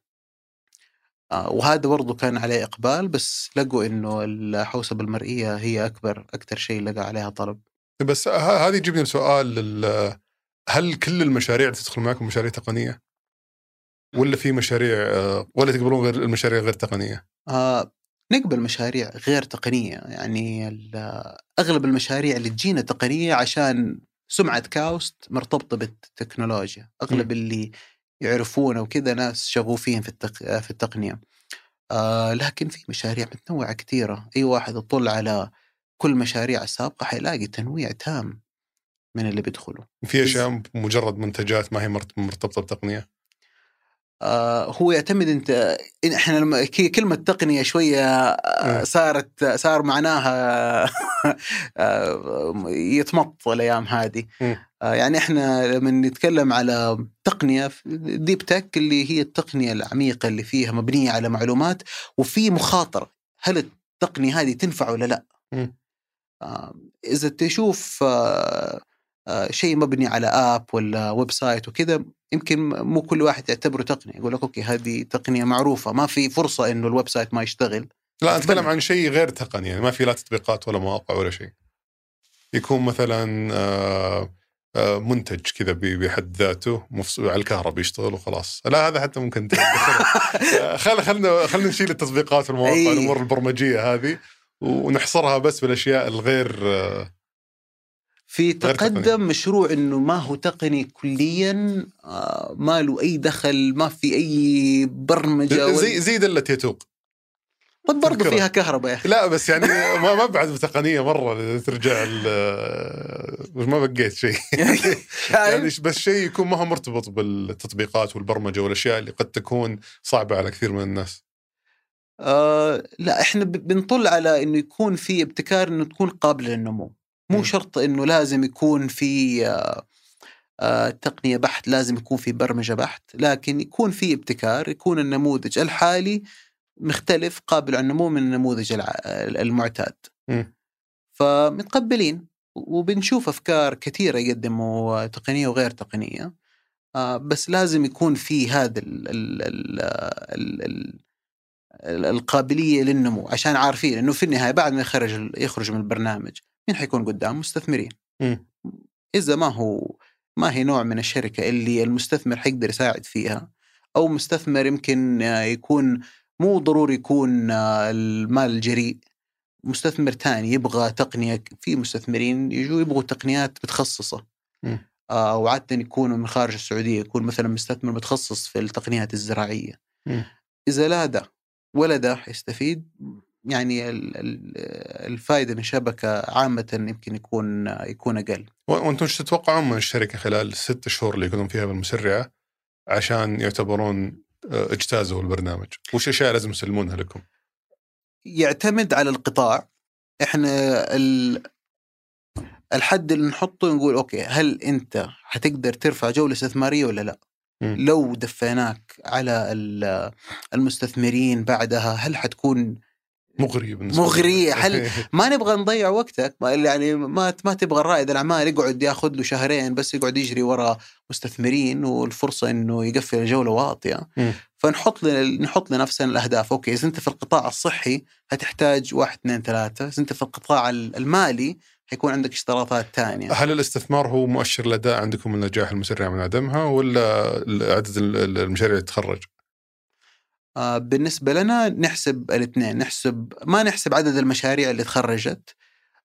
وهذا برضو كان عليه إقبال بس لقوا إنه الحوسبة المرئية هي أكبر أكثر شيء لقى عليها طلب. بس هذه يجيبني سؤال هل كل المشاريع اللي تدخل معكم مشاريع تقنية؟ ولا في مشاريع آه، ولا تقبلون غير المشاريع غير تقنية؟ آه، نقبل مشاريع غير تقنية. يعني ال- أغلب المشاريع اللي تجينا تقنية عشان سمعة كاوست مرتبطة بالتكنولوجيا. أغلب اللي يعرفونه وكذا ناس شغوفين في التق... في التقنية. آه لكن في مشاريع متنوعة كثيرة. أي واحد يطل على كل مشاريع السابقة حيلاقي تنويع تام. من اللي بيدخلوا في أشياء مجرد منتجات ما هي مرت- مرتبطة بتقنية؟ آه هو يعتمد أنت إن إحنا لما كلمة تقنية شوية آه، مم. صارت صار معناها آه، يتمط الأيام هذه مم. آه، يعني إحنا لما نتكلم على تقنية ديب تك اللي هي التقنية العميقة اللي فيها مبنية على معلومات وفي مخاطرة هل التقنية هذه تنفع ولا لا؟ مم. آه، إذا تشوف آه، شيء مبني على app ولا website وكذا يمكن مو كل واحد يعتبره تقنية يقول لك أوكي هذه تقنية معروفة ما في فرصة إنه ال website ما يشتغل لا نتكلم بلى. عن شيء غير تقني يعني ما في لا تطبيقات ولا مواقع ولا شيء يكون مثلا آه، آه، منتج كذا بحد ذاته على الكهرباء يشتغل وخلاص لا هذا حتى ممكن. خل خلنا خلنا نشيل التطبيقات والمواقع أي. الأمور البرمجية هذه ونحصرها بس بالأشياء الغير آه، في. تقدم مشروع إنه ما هو تقني كليا آه، ما له أي دخل ما في أي برمجة زي زي دلة يتوق طب برضه. فيها كهرباء يا أخي لا بس يعني ما ما بعد بتقنية مرة ترجع ال- ما بقيت شيء يعني بس شيء يكون ما هو مرتبط بالتطبيقات والبرمجة والأشياء اللي قد تكون صعبة على كثير من الناس. آه لا إحنا بنطل على إنه يكون في ابتكار إنه تكون قابلة للنمو مو مم. شرط إنه لازم يكون في آه آه تقنية بحت لازم يكون في برمجة بحت لكن يكون في ابتكار يكون النموذج الحالي مختلف قابل على النمو من النموذج المعتاد مم. فمتقبلين وبنشوف أفكار كثيرة يقدموا تقنية وغير تقنية آه، بس لازم يكون في هذا ال ال ال ال ال ال القابلية للنمو عشان عارفين إنه في النهاية بعد ما يخرج يخرج من البرنامج مين حيكون قدام مستثمرين مم. إذا ما هو ما هي نوع من الشركة اللي المستثمر حيقدر يساعد فيها أو مستثمر يمكن يكون مو ضروري يكون المال الجريء مستثمر تاني يبغى تقنية في مستثمرين يجوا يبغوا تقنيات متخصصة مم. آه، وعاده يكونوا من خارج السعودية يكون مثلا مستثمر متخصص في التقنيات الزراعية مم. إذا لا ده ولا ده حيستفيد يعني ال- ال- الفائدة من شبكة عامة يمكن يكون يكون أقل وأنتم إيش تتوقعون من الشركة خلال الست شهور اللي يكونون فيها بالمسرعة عشان يعتبرون آه، أجتازوا البرنامج؟ وش الأشياء لازم يسلمونها لكم؟ يعتمد على القطاع إحنا ال... الحد اللي نحطه نقول أوكي هل أنت حتقدر ترفع جولة استثمارية ولا لا؟ مم. لو دفيناك على ال- المستثمرين بعدها هل حتكون مغري بالنسبة مغرية. لكم. هل- ما نبغى نضيع وقتك ما يعني ما ما تبغى الرائد الأعمال يقعد ياخذ له شهرين بس يقعد يجري ورا مستثمرين والفرصة إنه يقفل الجوله واطية. فنحط ل- نحط لنفسنا الأهداف أوكي إذا أنت في القطاع الصحي هتحتاج واحد اثنين ثلاثة إذا أنت في القطاع ال- المالي حيكون عندك اشتراطات ثانية هل الاستثمار هو مؤشر الاداء عندكم النجاح المسرع من عدمها ولا عدد ال- المشاريع اللي تتخرج؟ آه، بالنسبة لنا نحسب الاثنين نحسب ما نحسب عدد المشاريع اللي تخرجت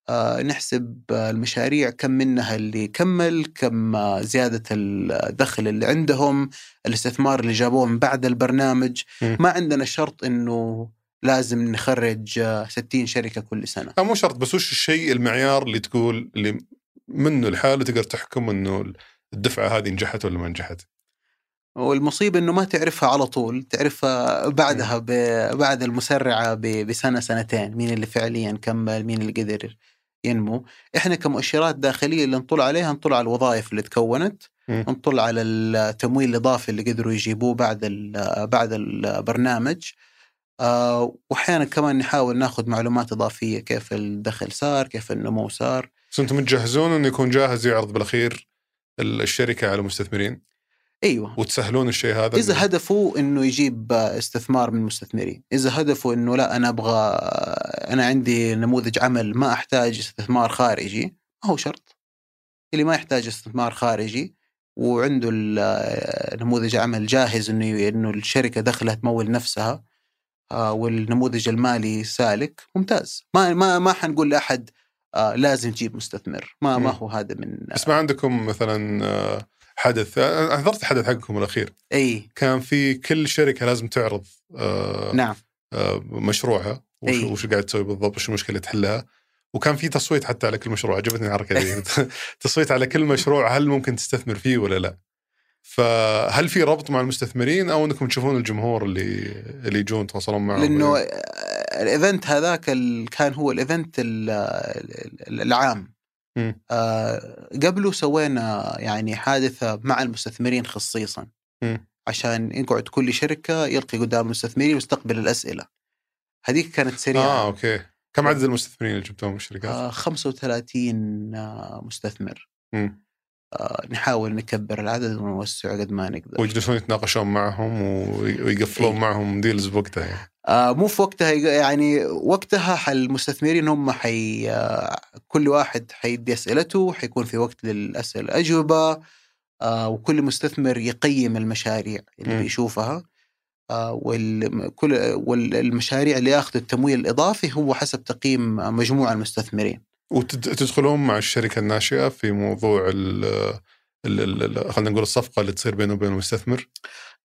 آه، نحسب المشاريع كم منها اللي كمل كم آه، زيادة الدخل اللي عندهم الاستثمار اللي جابوه من بعد البرنامج. ما عندنا شرط إنه لازم نخرج آه، 60 شركة كل سنة مو شرط بس وش الشيء المعيار اللي تقول اللي منه لحاله تقدر تحكم إنه الدفعة هذه نجحت ولا ما نجحت؟ والمصيبة إنه ما تعرفها على طول تعرفها بعدها ب... بعد المسرعة ب... بسنة سنتين مين اللي فعليا كمل مين اللي قدر ينمو. إحنا كمؤشرات داخلية اللي نطل عليها نطل على الوظائف اللي تكونت مم. نطل على التمويل الإضافي اللي قدروا يجيبوه بعد ال... بعد البرنامج. آه، واحيانا كمان نحاول ناخذ معلومات إضافية كيف الدخل صار كيف النمو صار. بس أنتم متجهزون إنه يكون جاهز يعرض بالأخير ال- الشركة على المستثمرين أيوه. وتسهلون الشيء هذا؟ إذا هدفه إنه يجيب استثمار من المستثمرين إذا هدفه إنه لا أنا أبغى أنا عندي نموذج عمل ما أحتاج استثمار خارجي ما هو شرط. اللي ما يحتاج استثمار خارجي وعنده نموذج عمل جاهز إنه إنه الشركة دخلها تمول نفسها آه، والنموذج المالي سالك ممتاز. ما ما ما حنقول لأحد آه، لازم تجيب مستثمر. ما ما. هو هذا من بس ما عندكم مثلا آه، حدث حضرت الحدث حقكم الأخير إي كان في كل شركة لازم تعرض آه، نعم آه، مشروعها وش, أي. وش قاعد تسوي بالضبط وش المشكلة اللي تحلها وكان في تصويت حتى على كل مشروع عجبتني الحركة دي تصويت على كل مشروع هل ممكن تستثمر فيه ولا لا فهل في ربط مع المستثمرين أو أنكم تشوفون الجمهور اللي اللي يجون تواصلون معهم؟ لأنه ال event هذاك كان هو ال event ال- ال- العام. آه، قبله سوينا يعني حادثة مع المستثمرين خصيصا. مم. عشان يقعد كل شركة يلقي قدام المستثمرين ويستقبل الأسئلة. هذيك كانت سريعة. آه أوكي. كم عدد المستثمرين اللي جبتوهم من الشركات؟ آه 35 آه، مستثمر. مم. نحاول نكبر العدد ونوسع قد ما نقدر ويجلسون يتناقشون معهم وي- ويقفلون إيه. معهم deals بوقتها يعني. آه مو في وقتها يعني وقتها المستثمرين هم حي آه كل واحد حيدي أسئلته حيكون في وقت للأسئلة أجوبة آه وكل مستثمر يقيم المشاريع اللي مم. بيشوفها آه والكل والمشاريع اللي ياخذ التمويل الإضافي هو حسب تقييم مجموع المستثمرين وتدخلون مع الشركة الناشئة في موضوع ال خلينا نقول الصفقة اللي تصير بينه وبين المستثمر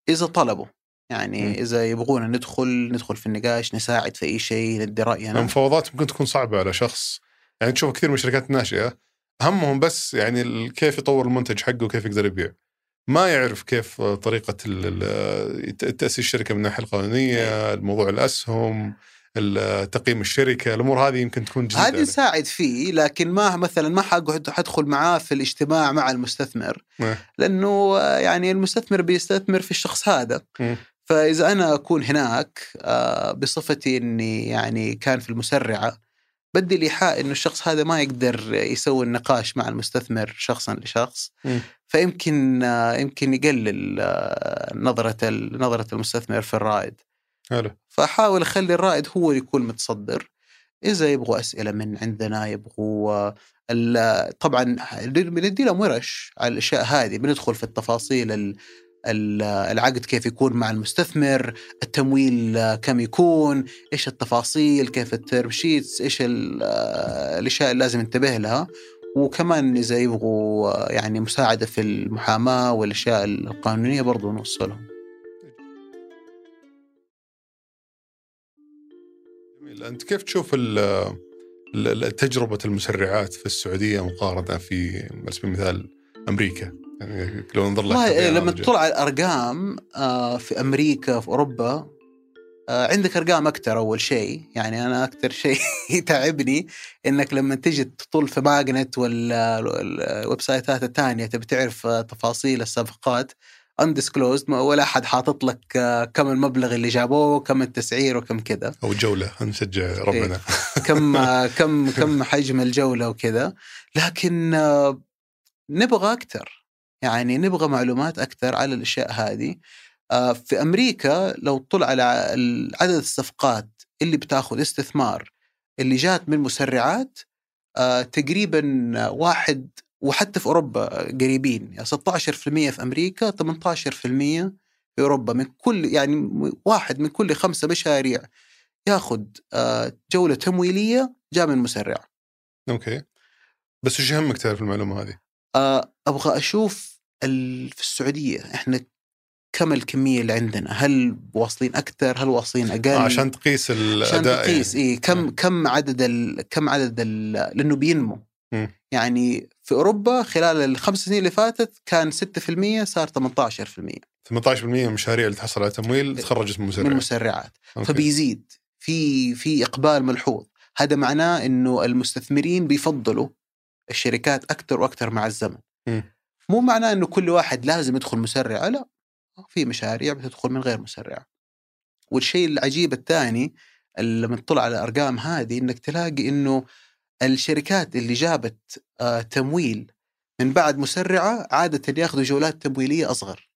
إذا طلبوا. يعني مم. إذا يبغونا ندخل ندخل في النقاش نساعد في أي شيء ندي راينا المفاوضات ممكن تكون صعبة على شخص. يعني تشوف كثير من الشركات الناشئة همهم بس يعني كيف يطور المنتج حقه وكيف يقدر يبيع. ما يعرف كيف طريقة تأسيس الشركة من الناحية القانونية الموضوع الأسهم. ال- تقييم الشركة الأمور هذه يمكن تكون جديدة هذه. نساعد فيه لكن ما مثلا ما حقعد حدخل معاه في الاجتماع مع المستثمر إيه. لأنه يعني المستثمر بيستثمر في الشخص هذا. فإذا أنا أكون هناك آه، بصفتي إني يعني كان في المسرعة بدي الإيحاء إنه الشخص هذا ما يقدر يسوي النقاش مع المستثمر شخصا لشخص. فيمكن آه، يمكن يقلل آه، نظرة نظرة المستثمر في الرائد حلو. فاحاول اخلي الرائد هو يكون متصدر. إذا يبغوا أسئلة من عندنا يبغوا طبعا بندي لهم ورش على الأشياء هذه. بندخل في التفاصيل ال- ال- العقد كيف يكون مع المستثمر التمويل كم يكون إيش التفاصيل كيف التيرم شيتس إيش ال- الأشياء اللي لازم ننتبه لها. وكمان إذا يبغوا يعني مساعدة في المحاماة والأشياء القانونية برضو نوصلهم. أنت كيف تشوف تجربة المسرعات في السعودية مقارنة في على سبيل المثال أمريكا؟ يعني لو ننظر والله كبيان لما. تطلع على الأرقام آه، في أمريكا في أوروبا آه، عندك أرقام أكثر أول شيء. يعني أنا أكثر شيء يتعبني إنك لما تجي تطل في ماجنت ولا ال website ات الثانية تبي تعرف تفاصيل الصفقات undisclosed ولا احد حاطط لك آه، كم المبلغ اللي جابوه كم التسعير وكم كذا. أو جولة نشجع ربنا. كم كم كم حجم الجولة وكذا. لكن آه، نبغى أكثر يعني نبغى معلومات أكثر على الأشياء هذه. آه، في أمريكا لو طلع على عدد الصفقات اللي بتاخذ استثمار اللي جات من مسرعات آه، تقريبا واحد وحتى في أوروبا قريبين يعني 16% في أمريكا 18% في أوروبا من كل يعني واحد من كل خمسة مشاريع ياخذ آه، جولة تمويلية جاء من مسرع أوكي بس وش يهمك تعرف المعلومة هذه؟ آه، أبغى أشوف في السعودية إحنا كم الكمية اللي عندنا هل واصلين أكثر هل واصلين أقل آه، عشان تقيس عشان الاداء تقيس يعني. إيه كم مم. كم عدد ال كم عدد ال لأنه بينمو مم. يعني في أوروبا خلال الخمس سنين اللي فاتت كان 6% صار 18% 18% من المشاريع اللي تحصل على تمويل تخرجت من من مسرع المسرعات. أوكي. فبيزيد. في في إقبال ملحوظ. هذا معناه إنه المستثمرين بيفضلوا الشركات أكثر وأكثر مع الزمن. مو معناه إنه كل واحد لازم يدخل مسرعة لا. في مشاريع بتدخل من غير مسرعة. والشيء العجيب الثاني اللي لما تطلع على الأرقام هذه إنك تلاقي إنه الشركات اللي جابت آه، تمويل من بعد مسرعة عادة ياخذوا جولات تمويلية أصغر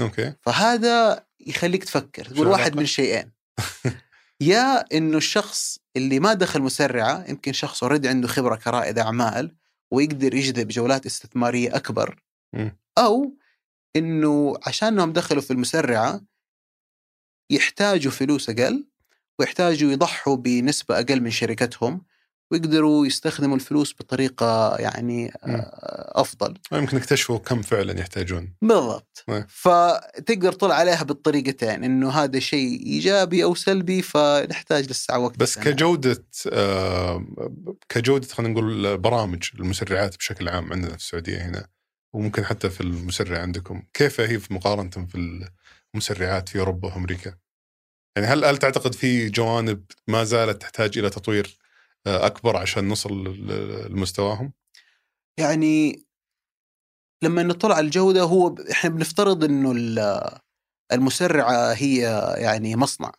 أوكي فهذا يخليك تفكر تقول واحد؟ من شيئين يا إنه الشخص اللي ما دخل مسرعة يمكن شخص already عنده خبرة كرائد أعمال ويقدر يجذب جولات استثمارية أكبر. أو إنه عشان انهم دخلوا في المسرعة يحتاجوا فلوس أقل ويحتاجوا يضحوا بنسبة أقل من شركتهم ويقدروا يستخدموا الفلوس بطريقة يعني مم. آه، أفضل يمكن يكتشفوا كم فعلا يحتاجون بالضبط نعم. فتقدر تطلع عليها بالطريقتين إنه هذا شيء إيجابي أو سلبي فنحتاج لسه وقت بس سنة. كجودة آه كجودة خلينا نقول برامج المسرعات بشكل عام عندنا في السعودية هنا وممكن حتى في المسرع عندكم كيف هي في مقارنة في المسرعات في أوروبا وأمريكا يعني هل هل تعتقد في جوانب ما زالت تحتاج إلى تطوير أكبر عشان نصل لمستواهم؟ يعني لما نطلع على الجوده هو إحنا بنفترض إنه المسرعة هي يعني مصنع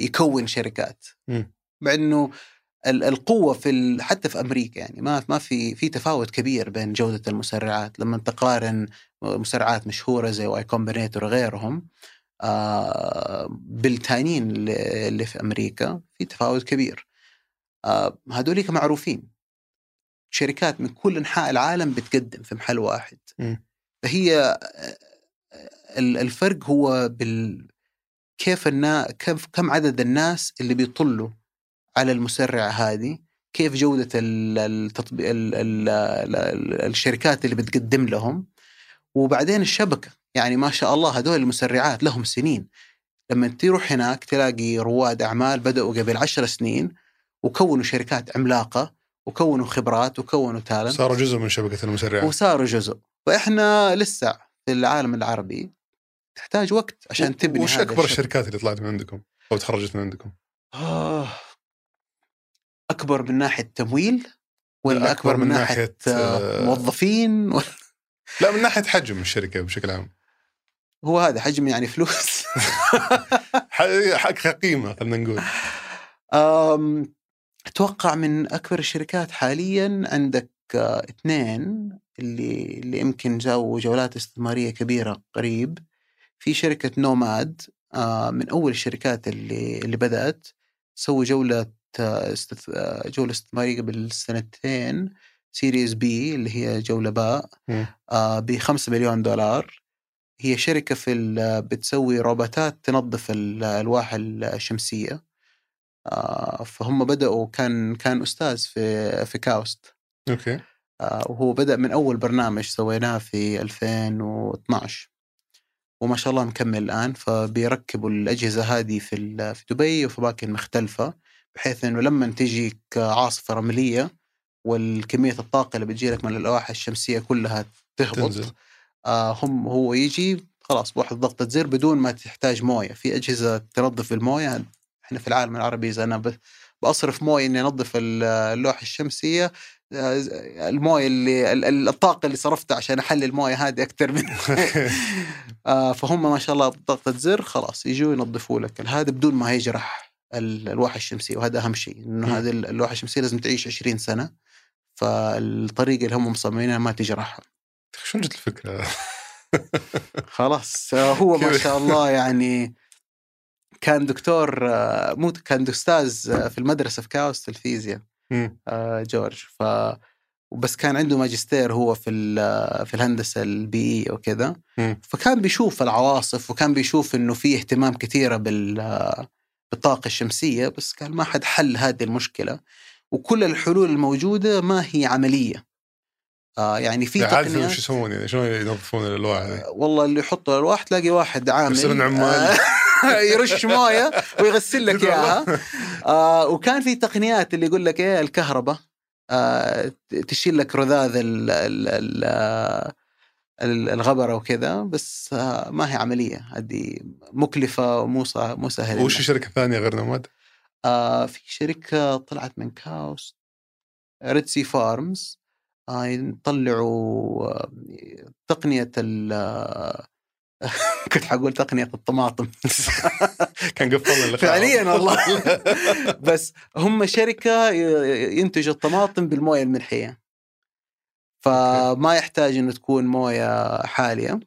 يكون شركات. مع إنه القوة في حتى في أمريكا يعني ما ما في في تفاوت كبير بين جودة المسرعات. لما تقارن مسرعات مشهورة زي Y Combinator وغيرهم آه بالتانيين اللي في أمريكا في تفاوت كبير. هذوليك معروفين. شركات من كل أنحاء العالم بتقدم في محل واحد. م. فهي آه، الفرق هو بال كيف النا... كم عدد الناس اللي بيطلوا على المسرعه هذه كيف جودة التطبيق ال... ال... ال... الشركات اللي بتقدم لهم. وبعدين الشبكة. يعني ما شاء الله هذول المسرعات لهم سنين. لما تروح هناك تلاقي رواد أعمال بدأوا قبل عشر سنين وكونوا شركات عملاقة وكونوا خبرات وكونوا تالنت صاروا جزء من شبكة المسرعات وصاروا جزء. فاحنا لسه في العالم العربي تحتاج وقت عشان تبني وش أكبر الشركات اللي طلعت من عندكم؟ أو تخرجت من عندكم؟ آه أكبر من ناحية تمويل ولا أكبر, أكبر من, من ناحية, ناحية آه موظفين؟ ولا لا من ناحية حجم الشركة بشكل عام. هو هذا حجم يعني فلوس. حق قيمة خلينا نقول. أتوقع من أكبر الشركات حاليا عندك آه، اثنين اللي اللي يمكن جاوا جولات استثمارية كبيرة قريب. في شركة نوماد آه، من أول الشركات اللي اللي بدأت. تسوي جولة آه، استث... جولة استثمارية قبل سنتين. Series B اللي هي جولة باء. ب 5 مليون دولار. هي شركة في بتسوي روبوتات تنظف الالواح الشمسية. فهم بدأوا كان كان أستاذ في في كاوست. أوكي. آه، وهو بدأ من أول برنامج سويناه في 2012 وما شاء الله مكمل الآن فبيركبوا الأجهزة هذه في في دبي وفي أماكن مختلفة بحيث إنه لما تجيك عاصفة رملية والكمية الطاقة اللي بتجي لك من الألواح الشمسية كلها تهبط تنزل. آه هم هو يجي خلاص بواحد ضغطة زر بدون ما تحتاج موية. في أجهزة تنظف الموية إحنا في العالم العربي إذا أنا بصرف موية إني أنظف اللوحة الشمسية آه، الموية اللي الطاقة اللي صرفتها عشان أحلل الموية هذه أكثر من آه، فهم ما شاء الله بضغطه زر خلاص يجوا ينظفوا لك هذا بدون ما يجرح الالواح الشمسية وهذا أهم شيء إنه هذه اللوحة الشمسية لازم تعيش 20 سنة فالطريقة اللي هم مصممينها ما تجرحها. شو جت الفكرة؟ خلاص هو ما شاء الله يعني كان دكتور آه، مو كان أستاذ آه، في المدرسة في كاوس الفيزياء آه، جورج. ف بس كان عنده ماجستير هو في في الهندسة البيئيه وكذا. فكان بيشوف العواصف وكان بيشوف إنه في اهتمام كثيرة بال بالطاقة الشمسية بس قال ما حد حل هذه المشكلة وكل الحلول الموجودة ما هي عملية. آه يعني في تقنيات. شو يسوون يعني شلون ينظفون الألواح آه والله اللي يحط الألواح تلاقي واحد عامل يرسلون عمال. يرش موية ويغسل لك إياها. آه وكان في تقنيات اللي يقول لك إيه الكهرباء. آه تشيل لك رذاذ ال ال ال الغبره وكذا بس آه ما هي عملية. هذه مكلفة ومو مو سهلة. وش شركة ثانية غير نوماد؟ آه في شركة طلعت من كاوس. ريتسي فارمز. آه يطلعوا آه، تقنيه كنت حقول تقنية الطماطم. كان قفلنا اللقاء فعليا والله. بس هم شركة ينتج الطماطم بالموية الملحية. فما يحتاج إنه تكون موية حالية.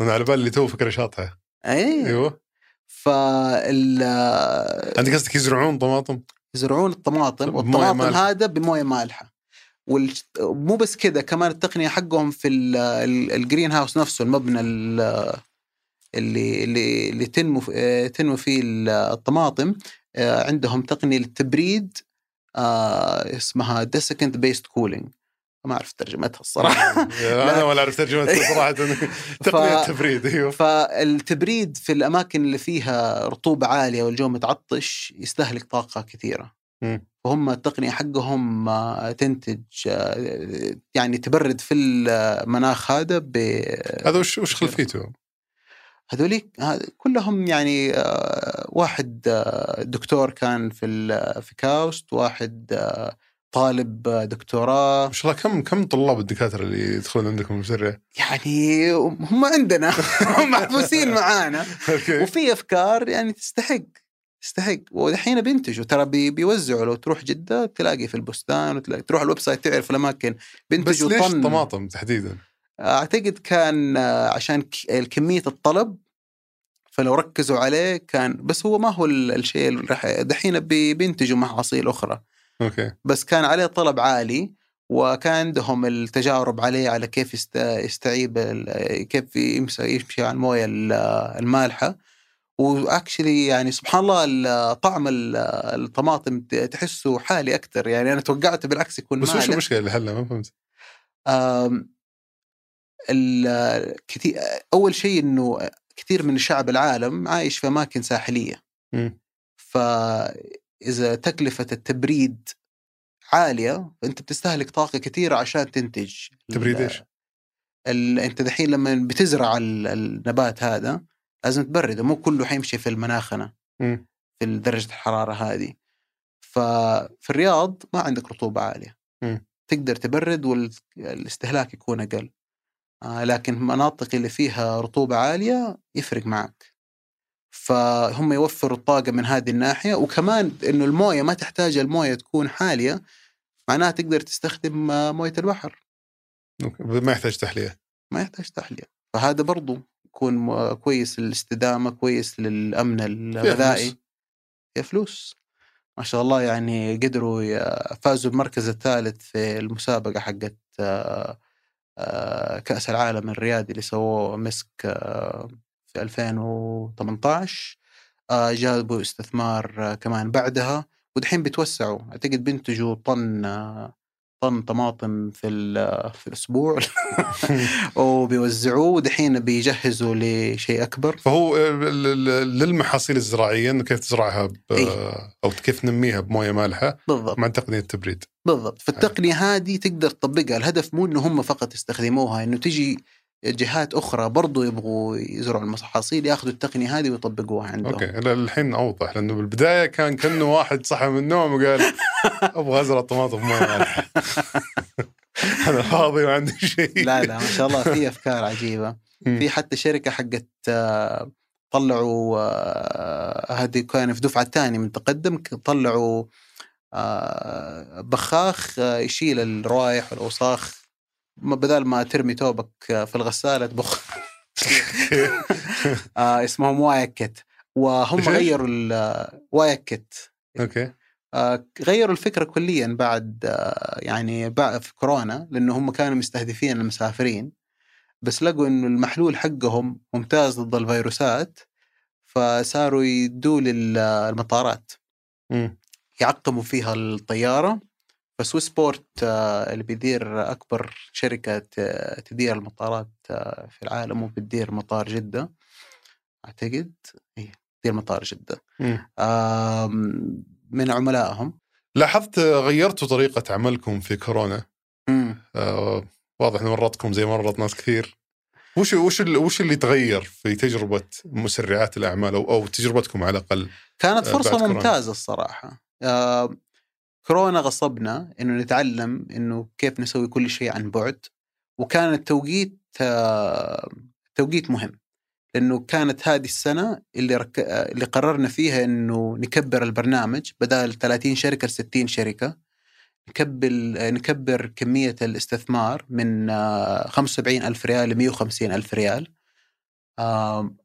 أنا على بالي تو فكرة شاطحة. اي أيوه. فال انت قصدك يزرعون طماطم؟ يزرعون الطماطم والطماطم هذا بموية مالحة. ومو بس كذا كمان التقنية حقهم في ال greenhouse نفسه المبنى اللي اللي اللي تنمو آه، تنمو فيه الطماطم آه، عندهم تقنية للتبريد آه، اسمها desiccant based cooling ما أعرف ترجمتها الصراحة. أنا ولا أعرف ترجمتها صراحة. تقنية التبريد أيوه. فالتبريد في الأماكن اللي فيها رطوبة عالية والجو متعطش يستهلك طاقة كثيرة. وهم التقنية حقهم آه، تنتج آه، يعني تبرد في المناخ هذا ب هذا وش وش خلفيته؟ هذوليك هذ- كلهم يعني آه، واحد آه، دكتور كان في في كاوست واحد آه، طالب آه، دكتوراه. ما شاء الله كم كم طلاب الدكاترة اللي يدخلون عندكم المسرع؟ يعني هم عندنا هم محبوسين معانا. وفي أفكار يعني تستحق. تستحق. ودحين بينتجوا ترى بي بيوزعوا لو تروح جدة تلاقي في البستان وتلاقي تروح ال website تعرف الأماكن. بس بينتجوا ليش طن طماطم تحديدا؟ أعتقد كان آه، عشان كمية الطلب فلو ركزوا عليه كان بس هو ما هو ال- الشيء اللي راح دحين بي- بينتجوا محاصيل أخرى. أوكي. بس كان عليه طلب عالي وكان عندهم التجارب عليه على كيف يست- يستجيب كيف يمشي على الموية ال- المالحة. و actually يعني سبحان الله ال- طعم ال- الطماطم تحسه حالي أكثر يعني أنا توقعت بالعكس يكون بس وش المشكلة اللي حلها ما فهمت؟ كثير أول شيء إنه كثير من شعب العالم عايش في أماكن ساحلية مم. فإذا تكلفة التبريد عالية فانت بتستهلك طاقة كثيرة عشان تنتج تبريد إيش؟ أنت دحين لما بتزرع ال... النبات هذا لازم تبرده. مو كله حيمشي في المناخنة. مم. في درجة الحرارة هذه. ففي الرياض ما عندك رطوبة عالية. تقدر تبرد والاستهلاك يكون أقل. آه لكن المناطق اللي فيها رطوبة عالية يفرق معك. فهم يوفروا الطاقة من هذه الناحية. وكمان إنه الموية ما تحتاج الموية تكون حالية معناها تقدر تستخدم آه، موية البحر. ما يحتاج تحلية. ما يحتاج تحلية. فهذا برضو يكون كويس للاستدامة كويس للأمن الغذائي. فيها فلوس. ما شاء الله يعني قدروا فازوا بالمركز الثالث في المسابقة حقت آه، آه، كأس العالم الرياضي اللي سووه مسك آه، في 2018 آه، جابوا استثمار كمان بعدها. ودحين بيتوسعوا أعتقد بينتجوا طن طن طماطم في في الأسبوع وبيوزعوه ودحين بيجهزوا لشيء أكبر. فهو ال- للمحاصيل الزراعية إنه كيف تزرعها. إيه. أو كيف تنميها بموية مالحة بالضبط. مع تقنية التبريد. بالضبط. فالتقنيه هذه تقدر تطبقها. الهدف مو إنه هم فقط يستخدموها إنه تجي جهات أخرى برضو يبغوا يزرعوا المحاصيل ياخذوا التقنية هذه ويطبقوها عندهم. أوكي الحين أوضح لأنه بالبداية كان كأنه واحد صحى من النوم وقال أبغى أزرع طماطم مالحه أنا فاضي ما عندي شيء. لا لا ما شاء الله في أفكار عجيبة. في حتى شركة حقت آه، طلعوا آه، هذه كان في دفعة ثانية من تقدم طلعوا آه، بخاخ يشيل الروائح والأوساخ ما- بدل ما ترمي توبك في الغسالة تبخ. آه، اسمهم وايكت. وهم؟ غيروا ال- وايكت. أوكي. آه، غيروا الفكرة كليا بعد آه، يعني بعد في كورونا لأنه هم كانوا مستهدفين المسافرين. بس لقوا إنه المحلول حقهم ممتاز ضد الفيروسات فصاروا يدوا للمطارات. يعقموا فيها الطيارة. ف Swissport آه، اللي بيدير أكبر شركة آه، تدير المطارات آه، في العالم وبتدير مطار جدة أعتقد. إيه تدير مطار جدة. من عملائهم. لاحظت غيرتوا طريقة عملكم في كورونا. آه واضح إنه مرتكم زي مرت ناس كثير. وش وش وش اللي تغير في تجربة مسرعات الأعمال أو أو تجربتكم على الأقل كانت. ممتازة الصراحة. آه، كورونا غصبنا إنه نتعلم إنه كيف نسوي كل شيء عن بعد وكان التوقيت آه، توقيت مهم لأنه كانت هذه السنة اللي رك... آه، اللي قررنا فيها إنه نكبر البرنامج بدل 30 شركة ل 60 شركة نكبل آه، نكبر كمية الاستثمار من آه، 75 ألف ريال ل 150 ألف ريال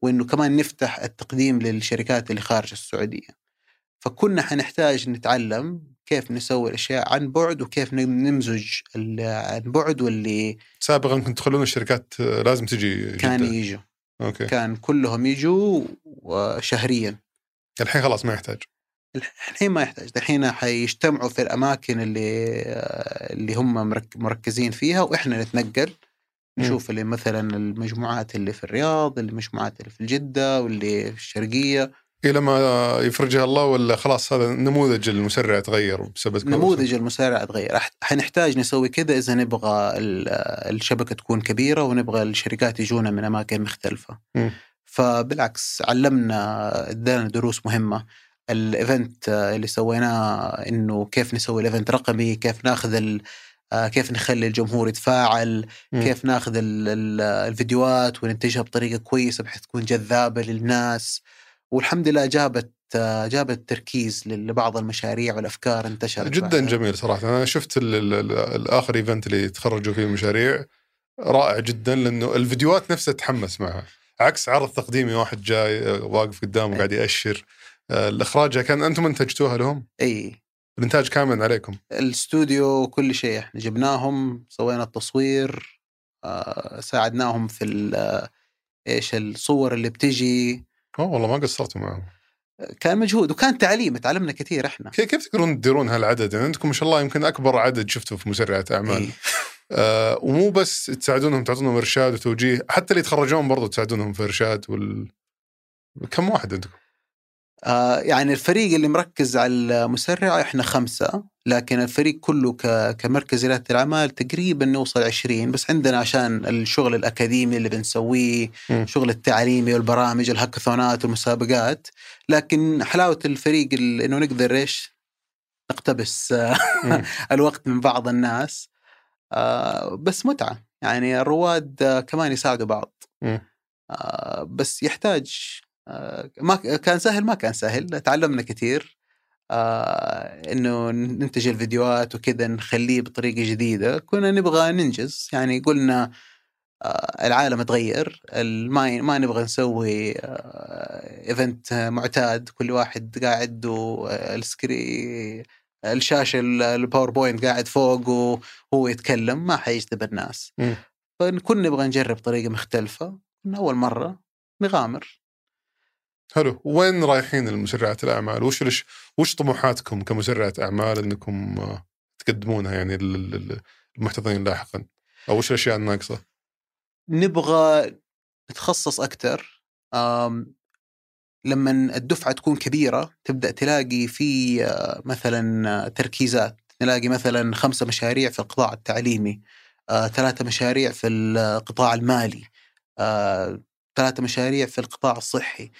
وإنه كمان نفتح التقديم للشركات اللي خارج السعودية. فكنا حنحتاج نتعلم كيف نسوي الأشياء عن بعد وكيف نم- نمزج عن بعد واللي سابقا كنت تخلون الشركات لازم تجي كان. يجوا. أوكي. كان كلهم يجوا شهريا الحين خلاص ما يحتاج. الحين ما يحتاج. الحين حيجتمعوا في الأماكن اللي اللي هم مرك- مركزين فيها وإحنا نتنقل. نشوف اللي مثلا المجموعات اللي في الرياض المجموعات اللي في الجدة واللي في الشرقية. إلى ما يفرجها الله ولا خلاص هذا نموذج المسرع تغير بسبب نموذج المسرع تغير. حنحتاج نسوي كذا إذا نبغى ال- الشبكة تكون كبيرة ونبغى الشركات يجونا من أماكن مختلفة. مم. فبالعكس علمنا ادانا دروس مهمة. ال event اللي سويناه إنه كيف نسوي ال event رقمي كيف ناخذ ال- كيف نخلي الجمهور يتفاعل مم. كيف ناخذ ال- ال- الفيديوهات وننتجها بطريقة كويسة بحيث تكون جذابة للناس. والحمد لله جابت جابت تركيز لبعض المشاريع والأفكار انتشرت جدا بعدها. جميل صراحة. أنا شفت ال ال ال الآخر event اللي تخرجوا فيه المشاريع رائع جدا لأنه الفيديوهات نفسها تحمس معها. عكس عرض تقديمي واحد جاي واقف قدامه قاعد يأشر. الإخراج كان أنتم إنتجتوها لهم؟ إي. الإنتاج كامل عليكم؟ الاستوديو كل شيء إحنا جبناهم سوينا التصوير آه، ساعدناهم في إيش الصور اللي بتجي. اوه والله ما قصرتوا معهم كان مجهود وكان تعليم تعلمنا كثير إحنا كيف تقدرون تديرون هالعدد؟ يعني عندكم ما شاء الله يمكن أكبر عدد شفته في مسرعات أعمال إيه. آه ومو بس تساعدونهم تعطونهم إرشاد وتوجيه حتى اللي يتخرجون برضو تساعدونهم في إرشاد وال كم واحد عندكم؟ آه، يعني الفريق اللي مركز على المسرع إحنا خمسة لكن الفريق كله ك- كمركز ريادة الأعمال تقريبا نوصل 20 بس عندنا عشان الشغل الأكاديمي اللي بنسويه. شغل التعليمي والبرامج الهاكاثونات والمسابقات لكن حلاوة الفريق ال- إنه نقدر إيش نقتبس. الوقت من بعض الناس آه، بس متعة يعني الرواد آه، كمان يساعدوا بعض. آه، بس يحتاج ما كان سهل ما كان سهل تعلمنا كثير آه، إنه ننتج الفيديوهات وكذا نخليه بطريقة جديدة. كنا نبغى ننجز. يعني قلنا آه، العالم تغير. ما ما نبغى نسوي آه، event معتاد. كل واحد قاعد وال screen الشاشة ال- ال PowerPoint قاعد فوق وهو يتكلم. ما حيجذب الناس. فكنا نبغى نجرب طريقة مختلفة. من أول مرة نغامر حلو وين رايحين المسرعات الأعمال؟ وش لش وش طموحاتكم كمسرعة أعمال إنكم آه، تقدمونها يعني لل- لل- للمحتضنين لاحقا؟ أو وش الأشياء الناقصة؟ نبغى نتخصص أكثر لما الدفعة تكون كبيرة تبدأ تلاقي في آه، مثلا آه، تركيزات نلاقي مثلا خمسة مشاريع في القطاع التعليمي ثلاثة مشاريع في القطاع المالي ثلاثة مشاريع في القطاع الصحي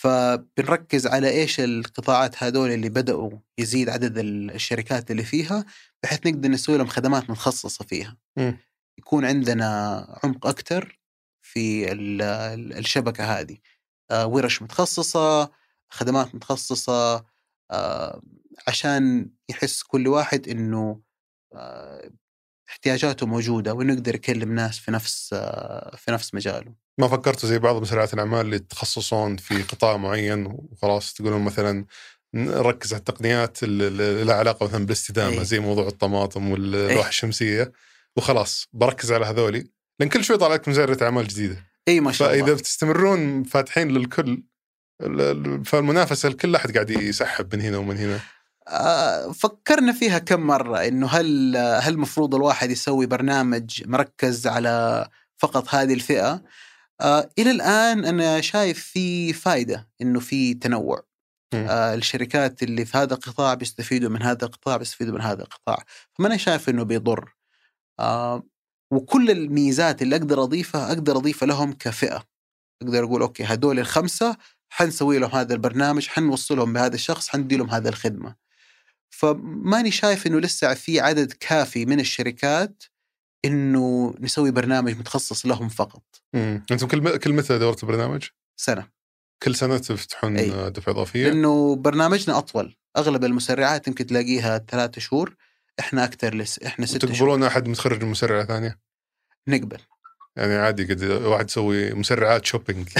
فبنركز على إيش القطاعات هذول اللي بدأوا يزيد عدد الشركات اللي فيها بحيث نقدر نسوي لهم خدمات متخصصة فيها مم. يكون عندنا عمق أكثر في ال- ال- الشبكة هذه آه، ورش متخصصة خدمات متخصصة آه، عشان يحس كل واحد إنه آه، احتياجاته موجودة وإنه يقدر يكلم ناس في نفس آه، في نفس مجاله. ما فكرتوا زي بعض مسرعات الأعمال اللي يتخصصون في قطاع معين وخلاص تقولون مثلا نركز على التقنيات اللي لها علاقة مثلا بالاستدامة إيه. زي موضوع الطماطم واللوحة إيه. الشمسية وخلاص بركز على هذولي لأن كل شوي طالع لك مسرعه أعمال جديدة. اي ما شاء فإذا الله بتستمرون فاتحين للكل ال- ال- فالمنافسة الكل أحد قاعد يسحب من هنا ومن هنا. فكرنا فيها كم مرة إنه هل هل المفروض الواحد يسوي برنامج مركز على فقط هذه الفئة؟ آه، إلى الآن أنا شايف في فائدة إنه في تنوع. آه، الشركات اللي في هذا القطاع بيستفيدوا من هذا القطاع بيستفيدوا من هذا القطاع، فما أنا شايف إنه بيضر. آه، وكل الميزات اللي أقدر أضيفها أقدر أضيفها لهم كفئة. أقدر أقول أوكي هذول الخمسة حنسوي لهم هذا البرنامج حنوصلهم بهذا الشخص حندي لهم هذا الخدمة فماني شايف إنه لسه في عدد كافي من الشركات إنه نسوي برنامج متخصص لهم فقط مم. أنتم كل كل متى دورة البرنامج؟ سنة كل سنة تفتحون أي. دفعة إضافية؟ لأنه برنامجنا أطول أغلب المسرعات يمكن تلاقيها ثلاثة شهور إحنا أكثر لس إحنا ست شهور تقبلون أحد متخرج من مسرعة ثانية؟ نقبل يعني عادي قد واحد يسوي مسرعات شوبينج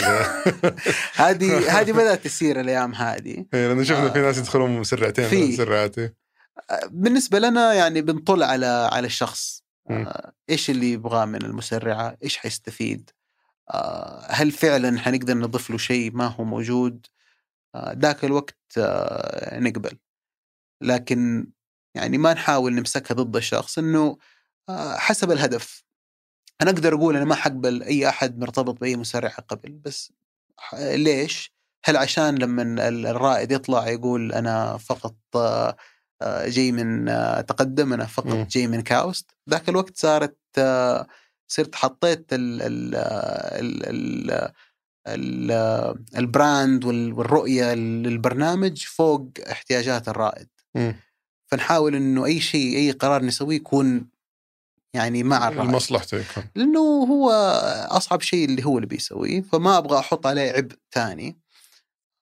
هذه هذه بدأت تصير الأيام هذه إيه، لأن شفنا في آه. ناس يدخلون مسرعتين في. مسرعات إيه. بالنسبة لنا يعني بنطل على على الشخص. آه، إيش اللي يبغاه من المسرعة إيش حيستفيد آه، هل فعلا حنقدر نضيف له شيء ما هو موجود آه، ذاك الوقت آه، نقبل لكن يعني ما نحاول نمسكها ضد الشخص إنه آه، حسب الهدف أنا أقدر أقول أنا ما حقبل أي أحد مرتبط بأي مسرعه قبل بس ليش؟ هل عشان لما الرائد يطلع يقول أنا فقط آه، جاي من آه، تقدم أنا فقط مم. جاي من كاوست ذاك الوقت صارت آه، صرت حطيت ال ال ال ال ال البراند وال- والرؤية للبرنامج فوق احتياجات الرائد مم. فنحاول إنه أي شيء أي قرار نسويه يكون يعني مع الرائد لمصلحته لأنه هو أصعب شيء اللي هو اللي بيسويه فما أبغى أحط عليه عبء ثاني.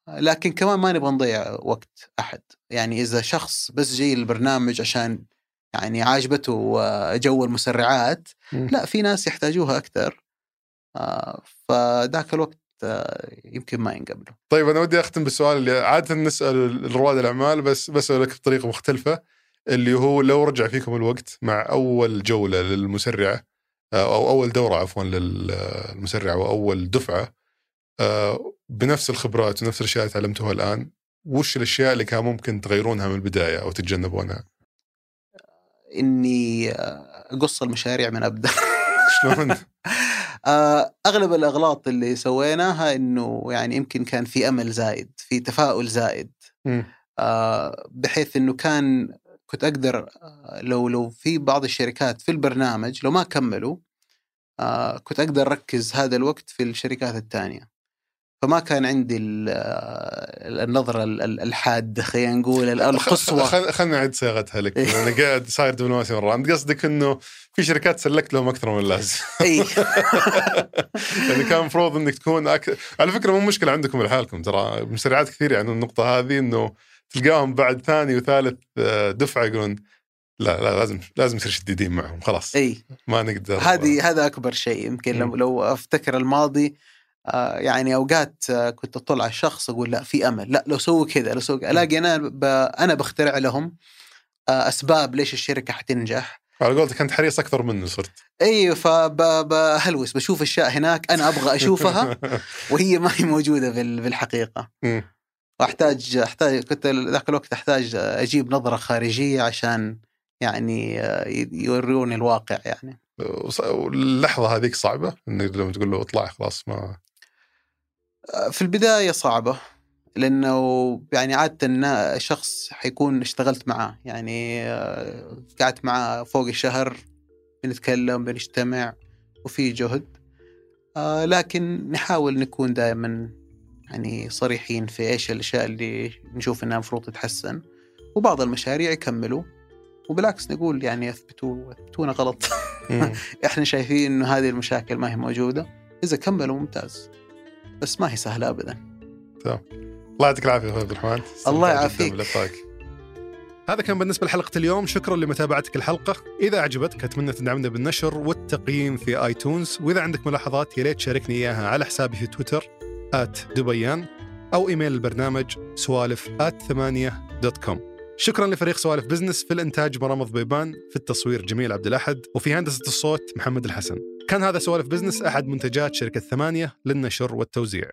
لكن كمان ما نبغى نضيع وقت أحد. يعني إذا شخص بس جاي البرنامج عشان يعني عاجبته جو المسرعات. لا في ناس يحتاجوها أكثر. آه، فذاك الوقت آه، يمكن ما ينقبلوا. طيب أنا ودي أختم بالسؤال اللي عاده نسأل رواد الأعمال بس بسألك بطريقة مختلفة. اللي هو لو رجع فيكم الوقت مع أول جولة للمسرعه آه، أو أول دورة عفوا للمسرعه واول دفعة آه، بنفس الخبرات ونفس الأشياء اللي تعلمتوها الآن وش الأشياء اللي كان ممكن تغيرونها من البداية أو تتجنبونها؟ إني آه، أقص المشاريع من أبدأ شلون؟ أغلب الأغلاط اللي سويناها إنه يعني يمكن كان في أمل زايد في تفاؤل زايد بحيث إنه كان كنت أقدر آه، لو لو في بعض الشركات في البرنامج لو ما كملوا آه، كنت أقدر أركز هذا الوقت في الشركات الثانية فما كان عندي آه، النظرة ال- ال- الحادة خلينا نقول ال- القصوى. خل... خلنا نعيد صياغتها لك إيه. أنا قاعد صاير دبلوماسي مره أنت قصدك إنه في شركات سلكت لهم أكثر من اللازم إي. يعني كان المفروض إنك تكون أك... على فكرة مو مشكلة عندكم لحالكم ترى مسرعات كثير يعني النقطة هذه إنه تلقاهم بعد ثاني وثالث آه، دفعة يقولون لا لا لازم لازم نصير شديدين معهم خلاص إي ما نقدر هذه هذا أكبر شيء يمكن لو. لو أفتكر الماضي آه، يعني أوقات آه، كنت أطلع على الشخص أقول لا في أمل لا لو سووا كذا لو سووا. ألاقي أنا ب... أنا بخترع لهم آه، أسباب ليش الشركة حتنجح على قولتك كنت حريص أكثر منه صرت إي فبهلوس بشوف أشياء هناك أنا أبغى أشوفها وهي ما هي موجودة بال- بالحقيقة. واحتاج أحتاج كنت ذاك الوقت أحتاج أجيب نظرة خارجية عشان يعني يوروني الواقع يعني. واللحظة هذيك صعبة؟ انك لما تقول له اطلع خلاص ما. في البداية صعبة لأنه يعني عادة النا- شخص حيكون اشتغلت معاه يعني قعدت معاه فوق الشهر بنتكلم بنجتمع وفي جهد. آه، لكن نحاول نكون دائما يعني صريحين في إيش الأشياء اللي نشوف إنها المفروض تتحسن. وبعض المشاريع يكملوا. وبالعكس نقول يعني اثبتوا اثبتونا غلط. مم. إحنا شايفين إنه هذه المشاكل ما هي موجودة. إذا كملوا ممتاز. بس ما هي سهلة ابدا. الله يعطيك العافية أخوي عبد الرحمن. الله يعافيك. هذا كان بالنسبة لحلقة اليوم. شكرا لمتابعتك الحلقة. إذا عجبتك أتمنى تدعمنا بالنشر والتقييم في آيتونز. وإذا عندك ملاحظات يا ريت تشاركني إياها على حسابي في تويتر. دبيان أو إيميل البرنامج سوالف ثمانية dot com شكرا لفريق سوالف بزنس في الإنتاج مرامض بيبان في التصوير جميل عبد الأحد وفي هندسة الصوت محمد الحسن. كان هذا سوالف بزنس أحد منتجات شركة ثمانية للنشر والتوزيع.